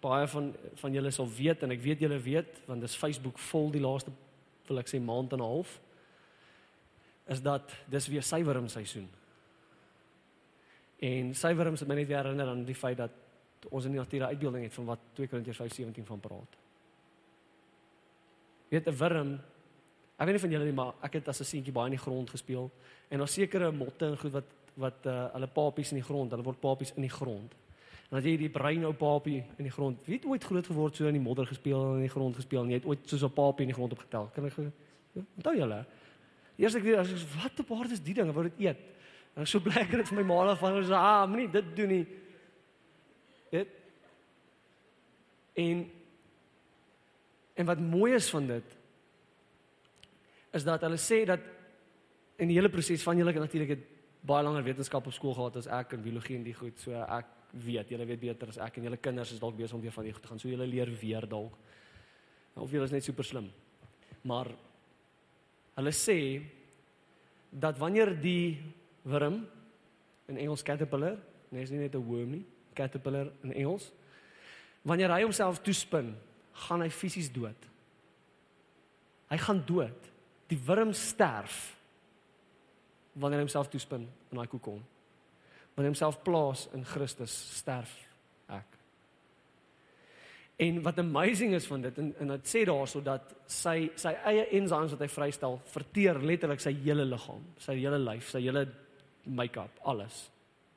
baie van van julle sal weet en ek weet julle weet want dis Facebook vol die laaste wil ek sê maand en 'n half is dat dis weer suiwerm seisoen. En suiwerms het my net weer herinner aan die feit dat ons in die natuur 'n uitbeelding het van wat 2 Korintiërs 5:17 van praat. Weet 'n wurm Ek weet nie van julle nie, maar ek het as 'n seentjie baie in die grond gespeel en daar sekere motte en goed wat wat uh, hulle papies in die grond, hulle word papies in die grond. En as jy die brein ou papie in die grond, wie het ooit groot geword so in die modder gespeel en in die grond gespeel en jy het ooit soos 'n papie in die grond opgetel? Kan ek ja, onthou julle? Eers ek weet as ek wat op aarde is die ding, wou dit eet. En ek so bly ek het vir my ma van so ah, moenie dit doen nie. Dit en en wat mooi is van dit is dat hulle sê dat in die hele proses van julle natuurlik het baie langer wetenskap op skool gehad as ek in biologie en die goed. So ek weet, julle weet beter as ek en julle kinders is dalk besig om weer van die goed te gaan. So julle leer weer dalk. Of julle is net super slim. Maar hulle sê dat wanneer die wurm in Engels caterpillar, nee, is nie net 'n worm nie, caterpillar in Engels. Wanneer hy homself toespin, gaan hy fisies dood. Hy gaan dood. Die wurm sterf wanneer hy homself toespin in daai kokon. Wanneer hy homself plaas in Christus, sterf ek. En wat amazing is van dit en en dit sê daarso dat sy sy eie enzymes wat hy vrystel, verteer letterlik sy hele liggaam, sy hele lyf, sy hele make-up, alles.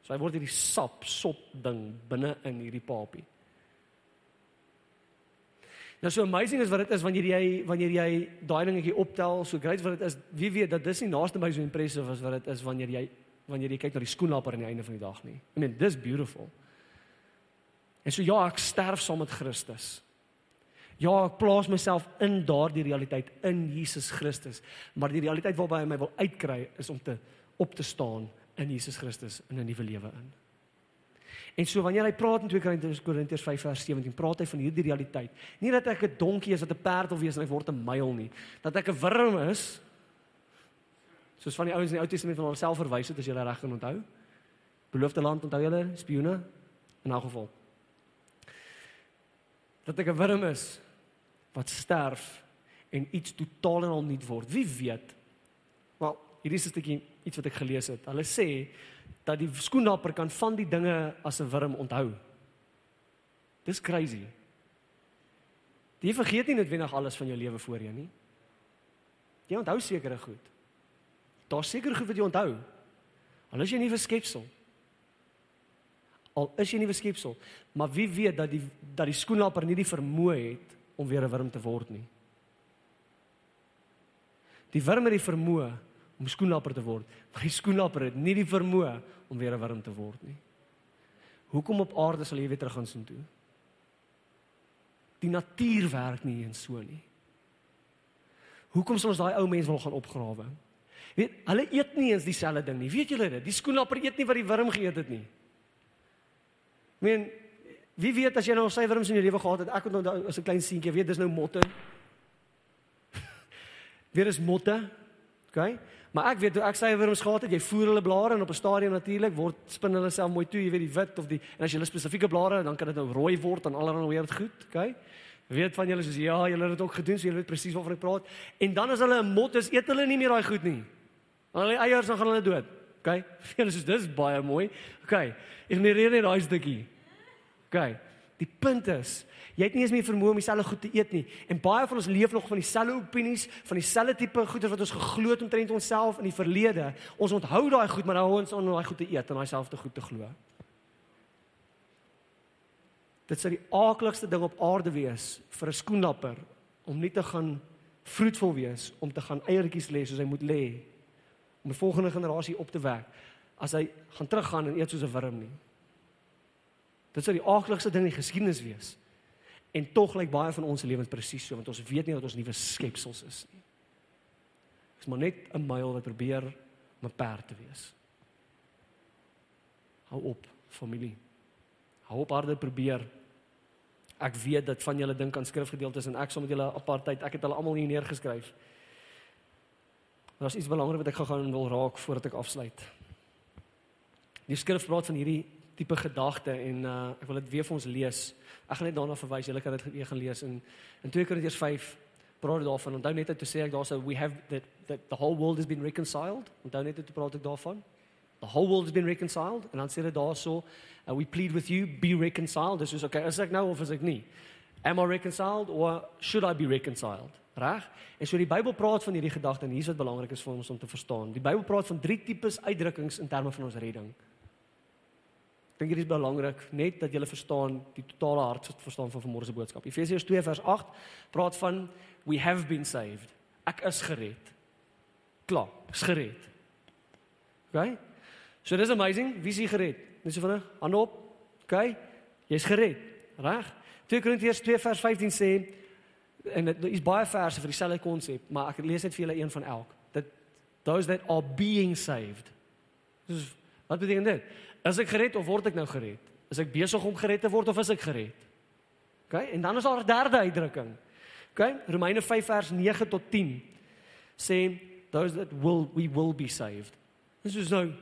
So hy word hierdie sap, sop ding binne in hierdie papie. Nou so amazing is wat dit is wanneer jy wanneer jy daai dingetjie optel, so great wat dit is. Wie weet dat dis nie naaste by so impressive as wat dit is wanneer jy wanneer jy kyk na die skoenlapper aan die einde van die dag nie. I mean, dis beautiful. En so ja, ek sterf saam met Christus. Ja, ek plaas myself in daardie realiteit in Jesus Christus, maar die realiteit waarby hy my wil uitkry is om te op te staan in Jesus Christus in 'n nuwe lewe in. En so wanneer hy praat in 2 Korintiërs 5 vers 17, praat hy van hierdie realiteit. Nie dat ek 'n donkie is wat 'n perd wil wees en ek word 'n myl nie. Dat ek 'n wurm is. Soos van die ouens in die Ou Testament van homself verwys het as jy reg kan onthou. Beloofde land onthou julle, spioene in 'n geval. Dat ek 'n wurm is wat sterf en iets totaal en al nuut word. Wie weet? Wel, hierdie is 'n stukkie iets wat ek gelees het. Hulle sê dat die skoenlapper kan van die dinge as 'n wurm onthou. Dis crazy. Jy vergeet nie noodwendig alles van jou lewe voorheen nie. Jy onthou sekere goed. Daar's seker goed wat jy onthou. Al is jy nie verskepsel. Al is jy nie verskepsel, maar wie weet dat die dat die skoenlapper nie die vermoë het om weer 'n wurm te word nie. Die wurm het die vermoë om skoenlapper te word, maar die skoenlapper het nie die vermoë om weer 'n wurm te word nie. Hoekom op aarde sal jy weer terug gaan soheen toe? Die natuur werk nie eens so nie. Hoekom sal ons daai ou mens wil gaan opgrawe? Weet, hulle eet nie eens dieselfde ding nie. Weet julle dit? Die skoenlapper eet nie wat die wurm geëet het nie. Ek meen, wie weet as jy nou sy wurms in jou lewe gehad het? Ek het nou as 'n klein seentjie, weet dis nou motte. Weer is motte. OK? Maar ek weet hoe ek sy wurms gehad het, jy voer hulle blare en op 'n stadium natuurlik word spin hulle self mooi toe, jy weet die wit of die en as jy hulle spesifieke blare, dan kan dit nou rooi word en allerlei weird goed, okay? Weet van julle soos ja, julle het dit ook gedoen, so julle weet presies waarvan ek praat. En dan as hulle 'n mot is, eet hulle nie meer daai goed nie. Dan hulle eiers dan gaan hulle dood. Okay? Julle soos dis baie mooi. Okay. Ignoreer net daai stukkie. Okay. Die punt is, Jy het nie eens meer vermoë om dieselfde goed te eet nie. En baie van ons leef nog van dieselfde opinies, van dieselfde tipe goeder wat ons geglo het omtrent onsself in die verlede. Ons onthou daai goed, maar nou hou ons aan daai goed te eet en daai selfde goed te glo. Dit sou die aaklikste ding op aarde wees vir 'n skoenlapper om nie te gaan vroetvol wees, om te gaan eiertjies lê soos hy moet lê om 'n volgende generasie op te wek as hy gaan teruggaan en eet soos 'n wurm nie. Dit sou die aaklikste ding in die geskiedenis wees. En tog lyk baie van ons lewens presies so want ons weet nie dat ons nuwe skepsels is nie. Dit is maar net 'n myl wat probeer om 'n perd te wees. Hou op, familie. Hou op harde probeer. Ek weet dat van julle dink aan skrifgedeeltes en ek sal met julle apartheid, ek het hulle almal hier neergeskryf. Maar daar's iets belangrik wat ek gou-gou wil raak voordat ek afsluit. Die skrif praat van hierdie tipe gedagte en uh, ek wil dit weer vir ons lees. Ek gaan net daarna verwys. Julle kan dit weer gaan lees in in 2 Korintiërs 5 praat daarvan. Onthou net te sê ek daar's we have that that the whole world has been reconciled. Onthou net te praat ek daarvan. The whole world has been reconciled en dan sê dit daarso uh, we plead with you be reconciled. Dis is okay. Is ek nou of is ek nie? Am I reconciled or should I be reconciled? Reg? En so die Bybel praat van hierdie gedagte en hier's wat belangrik is vir ons om te verstaan. Die Bybel praat van drie tipes uitdrukkings in terme van ons redding dink dit is belangrik net dat jy verstaan die totale hart verstaan van vanmôre se boodskap. Efesiërs 2 vers 8 praat van we have been saved. Ek is gered. Klaar, is gered. OK? So dis amazing, wie is gered? Net so vinnig, hande op. OK? Jy's gered. Reg? 2 Korintiërs 2 vers 15 sê en dit is baie verse vir dieselfde konsep, maar ek lees net vir julle een van elk. Dat those that are being saved. Dis wat beteken dit? Is ek gered of word ek nou gered? Is ek besig om gered te word of is ek gered? OK, en dan is daar 'n derde uitdrukking. OK, Romeine 5 vers 9 tot 10 sê those that will we will be saved. Dis so nou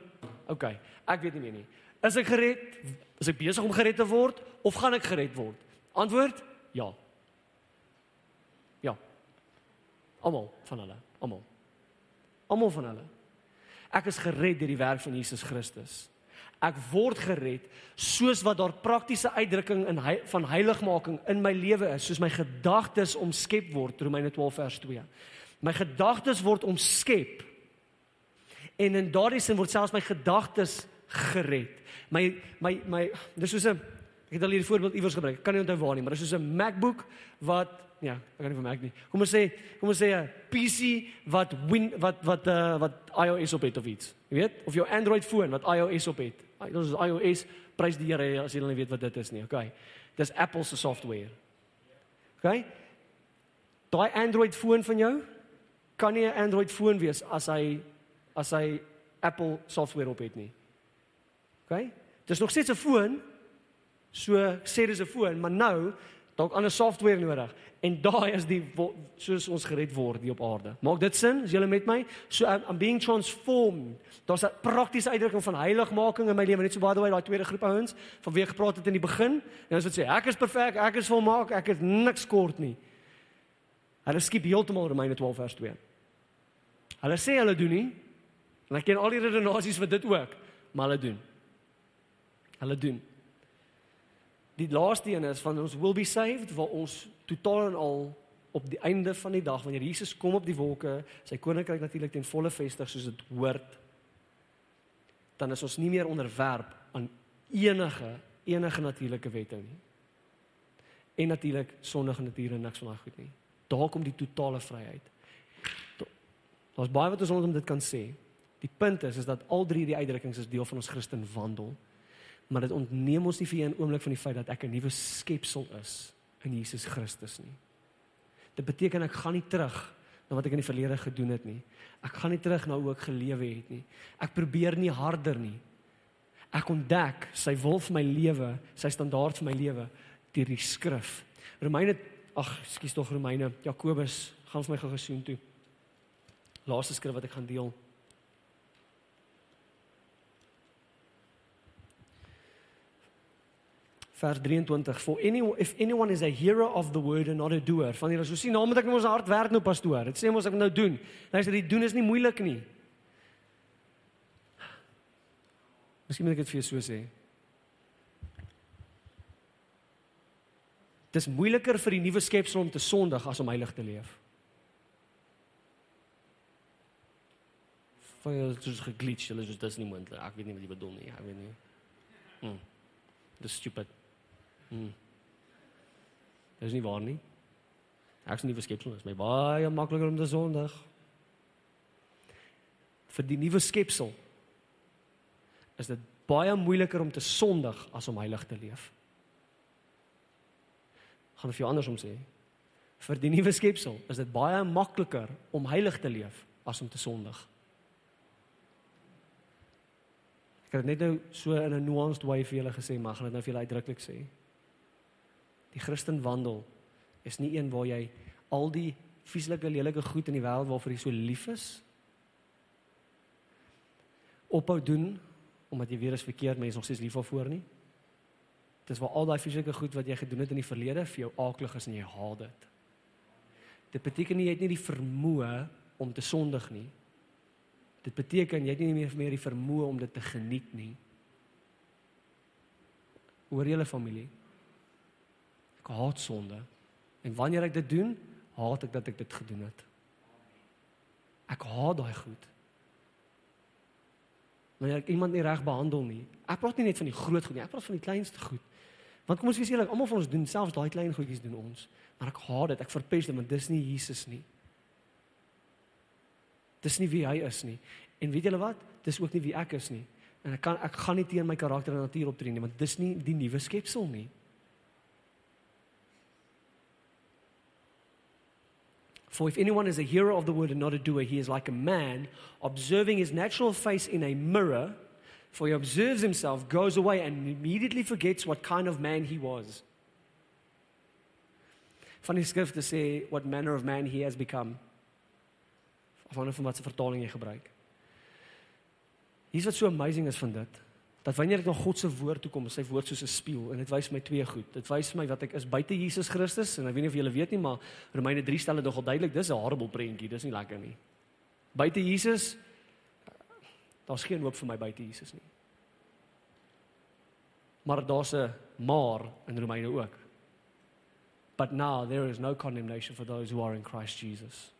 OK, ek weet nie meer nie. Is ek gered? Is ek besig om gered te word of gaan ek gered word? Antwoord: Ja. Ja. Almal van hulle, almal. Almal van hulle. Ek is gered deur die werk van Jesus Christus. Ek word gered soos wat daar praktiese uitdrukking in hy, van heiligmaking in my lewe is, soos my gedagtes omskep word, Romeine 12 vers 2. My gedagtes word omskep. En in daardie sin word selfs my gedagtes gered. My my my dis soos 'n ek het al hierdie voorbeeld iewers gebruik. Kan nie onthou waar nie, maar dis soos 'n MacBook wat ja, ek kan nie Mac nie. Kom ons sê, kom ons sê 'n PC wat win wat wat uh, wat iOS op het of iets. Jy weet, of jou Android foon wat iOS op het. Dit is iOS, prys die Here as jy nie weet wat dit is nie. Okay. Dis Apple se software. Okay? Daai Android foon van jou kan nie 'n Android foon wees as hy as hy Apple software op het nie. Okay? Dis nog steeds 'n foon. So sê dis 'n foon, maar nou dalk ander software nodig. En daai is die soos ons gered word hier op aarde. Maak dit sin? Is julle met my? So I'm, I'm being transformed. Daar's 'n praktiese uitdrukking van heiligmaking in my lewe, net so baie daai daai tweede groep ouens van wie ek gepraat het in die begin. En hulle sê ek is perfek, ek is volmaak, ek het niks kort nie. Hulle skiep heeltemal Romeine 12 vers 2. Hulle sê hulle doen nie. En ek ken al die redenasies vir dit ook, maar hulle doen. Hulle doen. Die laaste een is van ons will be saved waar ons totaal en al op die einde van die dag wanneer Jesus kom op die wolke, sy koninkryk natuurlik ten volle vestig soos dit hoort, dan is ons nie meer onderwerp aan enige enige natuurlike wette nie. En natuurlik sondige natuur en niks van daai goed nie. Daar kom die totale vryheid. Daar's baie wat ons rondom dit kan sê. Die punt is is dat al drie die uitdrukkings is deel van ons Christen wandel maar dit ontneem ons nie vir een oomblik van die feit dat ek 'n nuwe skepsel is in Jesus Christus nie. Dit beteken ek gaan nie terug na wat ek in die verlede gedoen het nie. Ek gaan nie terug na hoe ek gelewe het nie. Ek probeer nie harder nie. Ek ontdek sy wil vir my lewe, sy standaard vir my lewe deur die skrif. Romeine ag, skus tog Romeine, Jakobus, gaan vir my gou gesoen toe. Laaste skrif wat ek gaan deel. Vers 23 for any if anyone is a hearer of the word and not a doer. Van hier as ons sien nou moet ek nou ons hart werk nou pastoor. Dit sê mos ek moet nou doen. Nou sê dit doen is nie moeilik nie. Miskien moet ek dit vir jou so sê. Dis moeiliker vir die nuwe skepsel om te sondig as om heilig te leef. Vir jy is geglitch hulle is dis nie moontlik. Ek weet nie wat jy bedoel nie ek weet nie. Hm. Dis stupid Hmm. Dis nie waar nie. Ek is nie verskepsel is my baie makliker om te sondig. Vir die nuwe skepsel is dit baie moeiliker om te sondig as om heilig te leef. gaan vir jou andersom sê. Vir die nuwe skepsel is dit baie makliker om heilig te leef as om te sondig. Ek het net nou so in 'n nuanced way vir julle gesê, maar gaan dit nou vir julle uitdruklik sê. Die Christen wandel is nie een waar jy al die vieslike lelike goed in die wêreld waarvoor jy so lief is ophou doen omdat jy weer eens verkeerd mense nog steeds lief daarvoor nie. Dis waar al daai fisieke goed wat jy gedoen het in die verlede vir jou aaklig is en jy haat dit. Dit beteken nie jy het nie die vermoë om te sondig nie. Dit beteken jy het nie meer meer die vermoë om dit te geniet nie. Hoor julle familie? Ek haat sonde. En wanneer ek dit doen, haat ek dat ek dit gedoen het. Ek haat daai goed. Wanneer ek iemand nie reg behandel nie. Ek praat nie net van die groot goed nie, ek praat van die kleinste goed. Want kom ons wees eerlik, almal van ons doen selfs daai klein goedjies doen ons, maar ek haat dit, ek verpes dit want dis nie Jesus nie. Dis nie wie hy is nie. En weet julle wat? Dis ook nie wie ek is nie. En ek kan ek gaan nie teen my karakter en natuur optree nie, want dis nie die nuwe skepsel nie. For if anyone is a hearer of the word and not a doer, he is like a man observing his natural face in a mirror. For he observes himself, goes away, and immediately forgets what kind of man he was. Van die skrif te sê what manner of man he has become. Afhangende van wat se vertaling jy gebruik. Hier's wat so amazing is van dit dat wanneer ek na God se woord toe kom, is sy woord soos 'n spieël en dit wys my twee goed. Dit wys my wat ek is buite Jesus Christus en ek weet nie of julle weet nie, maar Romeine 3 stel dit nogal duidelik, dis 'n horrible prentjie, dis nie lekker nie. Buite Jesus daar's geen hoop vir my buite Jesus nie. Maar daar's 'n maar in Romeine ook. But now there is no condemnation for those who are in Christ Jesus.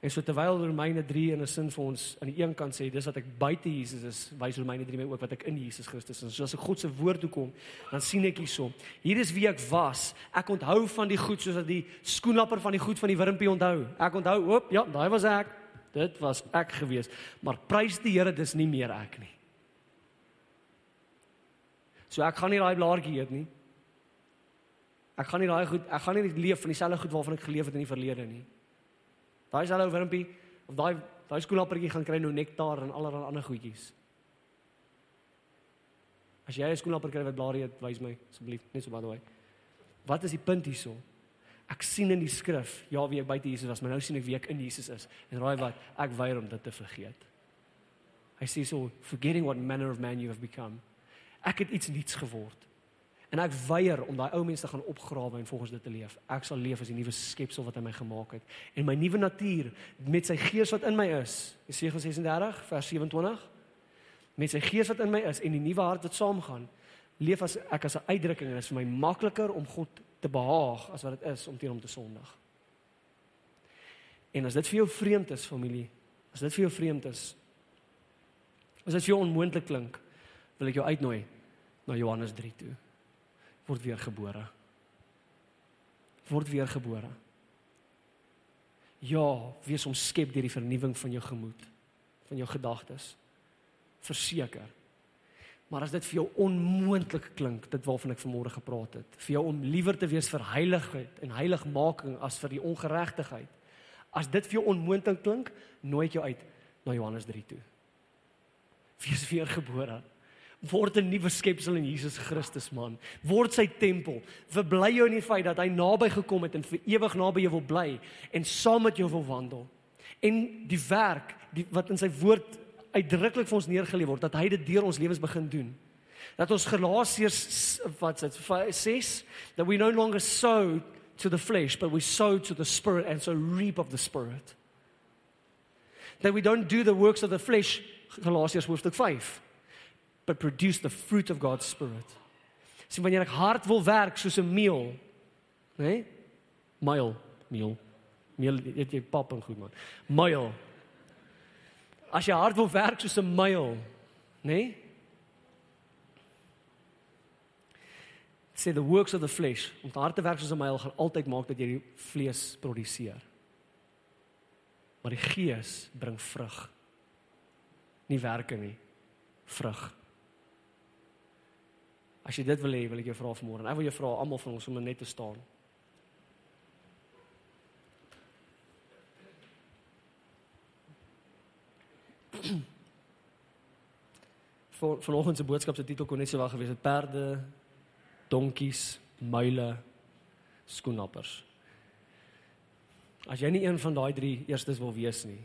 En so terwyl Romeine 3 in 'n sin vir ons aan die een kant sê dis wat ek buite Jesus is, wys Romeine 3 my ook wat ek in Jesus Christus is. So as ek God se woord toe kom, dan sien ek hierso. Hier is wie ek was. Ek onthou van die goed soos dat die skoenlapper van die goed van die wurmpie onthou. Ek onthou, oop, ja, daai was ek. Dit was ek gewees. Maar prys die Here, dis nie meer ek nie. So ek gaan nie daai blaartjie eet nie. Ek gaan nie daai goed, ek gaan nie leef van dieselfde goed waarvan ek geleef het in die verlede nie. Daai is hallo wurmpie of daai daai skoolappertjie gaan kry nou nektar en allerlei ander goedjies. As jy 'n skoolapper kry wat blaarie het, wys my asseblief, net so by the way. Wat is die punt hierso? Ek sien in die skrif, ja wie ek buite Jesus was, maar nou sien ek wie ek in Jesus is. En raai wat? Ek weier om dit te vergeet. Hy sê so, forgetting what manner of man you have become. Ek het iets niets geword. En ek weier om daai ou mense te gaan opgrawe en volgens dit te leef. Ek sal leef as die nuwe skepsel wat hy my gemaak het. En my nuwe natuur met sy gees wat in my is. Jesaja 36 vers 27. Met sy gees wat in my is en die nuwe hart wat saamgaan, leef as ek as 'n uitdrukking en dit is vir my makliker om God te behaag as wat dit is om teen hom te sondig. En as dit vir jou vreemd is, familie, as dit vir jou vreemd is, as dit vir jou onmoontlik klink, wil ek jou uitnooi na Johannes 3 toe word weer gebore. Word weer gebore. Ja, wees omskep deur die vernuwing van jou gemoed, van jou gedagtes. Verseker. Maar as dit vir jou onmoontlik klink, dit waarvan ek vanmôre gepraat het, vir jou om liewer te wees vir heiligheid en heiligmaking as vir die ongeregtigheid. As dit vir jou onmoontlik klink, nooi ek jou uit na Johannes 3 toe. Wees weer gebore word 'n nuwe skepsel in Jesus Christus man. Word sy tempel. Verbly jou in die feit dat hy naby gekom het en vir ewig naby jou wil bly en saam met jou wil wandel. En die werk die wat in sy woord uitdruklik vir ons neergelê word dat hy dit deur ons lewens begin doen. Dat ons Galasiërs wat dit 6 that we no longer sow to the flesh but we sow to the spirit and so reap of the spirit. That we don't do the works of the flesh Galasiërs hoofstuk 5 but produce the fruit of God's spirit. Sien wanneer ek hard wil werk soos 'n meel, né? Nee? Meel, meel. Meel eet jy pap en goed man. Meel. As jy hard wil werk soos 'n meel, né? Nee? Say the works of the flesh, om hard te werk soos 'n meel gaan altyd maak dat jy die vlees produseer. Maar die gees bring vrug. Nie werke nie, vrug. As jy dit wil hê, wil ek jou vra vanmôre. Ek wil jou vra almal van ons om net te staan. Van vanoggend se boodskap se titel kon net so wel gewees het perde, donkies, muile, skoenappers. As jy nie een van daai drie eerstes wil wees nie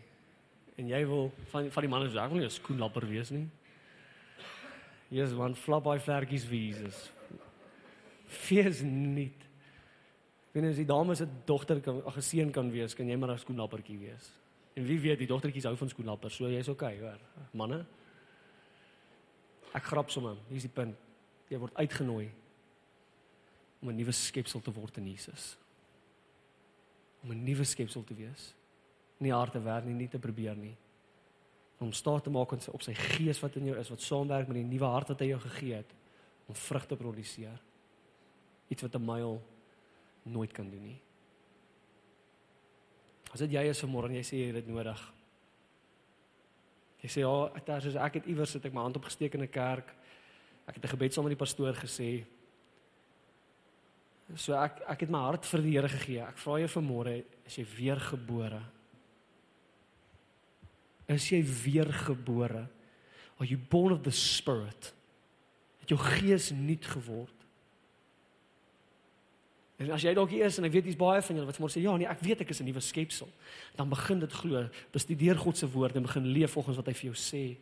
en jy wil van van die manne sê ek wil nie 'n skoenlapper wees nie. Hier is one flop by vlerkies visas. Fees nie. Wanneer as die dame se dogter kan ag 'n seun kan wees, kan jy maar 'n skoenlappertjie wees. En wie weet, die dogtertjies hou van skoenlappers, so jy's okay, hoor. Manne. Ek grap sommer, hier's die punt. Jy word uitgenooi om 'n nuwe skepsel te word in Jesus. Om 'n nuwe skepsel te wees. Nie hard te werk nie, nie te probeer nie. Om staat te maak op sy gees wat in jou is, wat saamwerk met die nuwe hart wat hy jou gegee het om vrug te produseer. Iets wat 'n myl nooit kan doen nie. As dit jy is vanmôre en jy sê jy het dit nodig. Jy sê ja, as ek het iewers sit ek my hand opgesteek in 'n kerk. Ek het 'n gebed saam met die pastoor gesê. So ek ek het my hart vir die Here gegee. Ek vra jou vanmôre, is jy weergebore? Is jy weergebore? Are you born of the spirit? Het jou gees nuut geword? En as jy dalk hier is en ek weet jy's baie van julle wat môre sê ja nee ek weet ek is 'n nuwe skepsel dan begin dit glo bestudeer God se woord en begin leef volgens wat hy vir jou sê.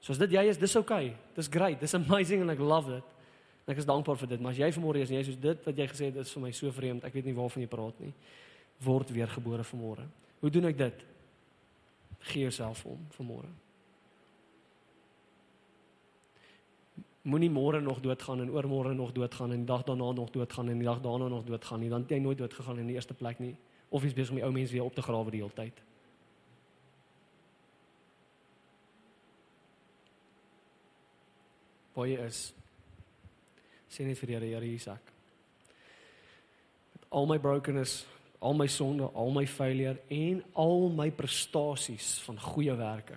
Soos dit jy is dis okay. Dis great. Dis amazing and I love it. En ek is dankbaar vir dit, maar as jy vanmôre is en jy soos dit wat jy gesê het is vir my so vreemd, ek weet nie waarvan jy praat nie. Word weer gebore vanmôre. Hoe doen ek dit? Gee jouself om vanmôre. Moenie môre nog doodgaan en oormôre nog doodgaan en die dag daarna nog doodgaan en die dag daarna nog doodgaan nie, want jy nooit dood gegaan in die eerste plek nie. Of jy's besig om die ou mense weer op te grawe die hele tyd. Baie is sê net vir die Here, Here hier's ek. Met al my brokenness, al my sonde, al my failure en al my prestasies van goeie werke.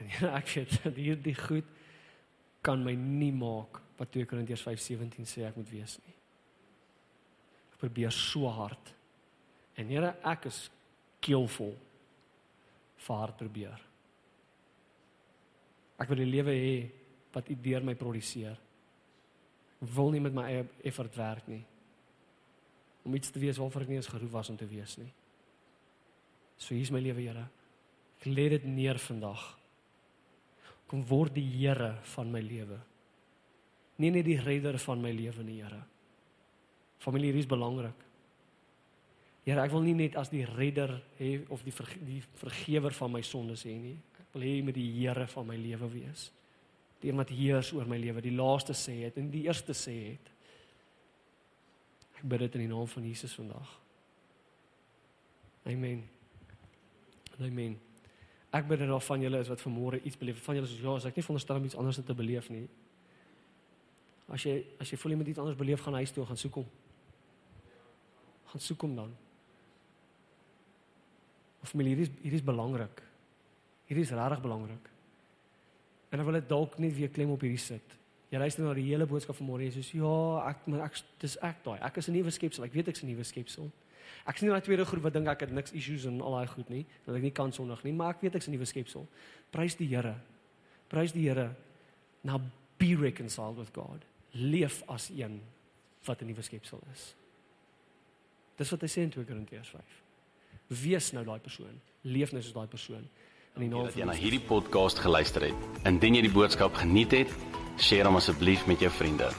En Here, ek weet dat hierdie goed kan my nie maak wat 2 Korintiërs 5:17 sê ek moet wees nie. Ek probeer so hard. En Here, ek is keelvol vir hard probeer. Ek wil 'n lewe hê wat U deur my produseer wil nie met my eie effort werk nie. Om iets te wees waarvoor ek nie eens geroep was om te wees nie. So hier's my lewe, Here. Ek lê dit neer vandag. Kom word die Here van my lewe. Nie net die redder van my lewe nie, Here. Familie is belangrik. Here, ek wil nie net as die redder hê of die verge die vergewer van my sondes hê nie. Ek wil hê met die Here van my lewe wees die een wat heers oor my lewe, die laaste sê het en die eerste sê het. Ek bid dit in die naam van Jesus vandag. Amen. Amen. Ek bid dat van julle is wat vanmôre iets beleef. Van julle is ja, as ek nie veronderstel om iets anders te beleef nie. As jy as jy voel jy moet iets anders beleef, gaan huis toe, gaan soek hom. Gaan soek hom dan. Of familie, hier is hier is belangrik. Hier is regtig belangrik. En dan wil ek dalk net weer klem op hierdie sit. Jy luister na die hele boodskap van môre, jy sê ja, ek maar ek dis ek daai. Ek is 'n nuwe skepsel. Ek weet ek's 'n nuwe skepsel. Ek sien daai tweede groep wat dink ek het niks issues en al daai goed nie, dat ek nie kan sondig nie, maar ek weet ek's 'n nuwe skepsel. Prys die Here. Prys die Here. Now be reconciled with God. Leef as een wat 'n nuwe skepsel is. Dis wat hy sê in 2 Korintiërs 5. Wees nou daai persoon. Leef nou soos daai persoon in die naam van jy na hierdie podcast geluister het. Indien jy die boodskap geniet het, deel hom asseblief met jou vriende.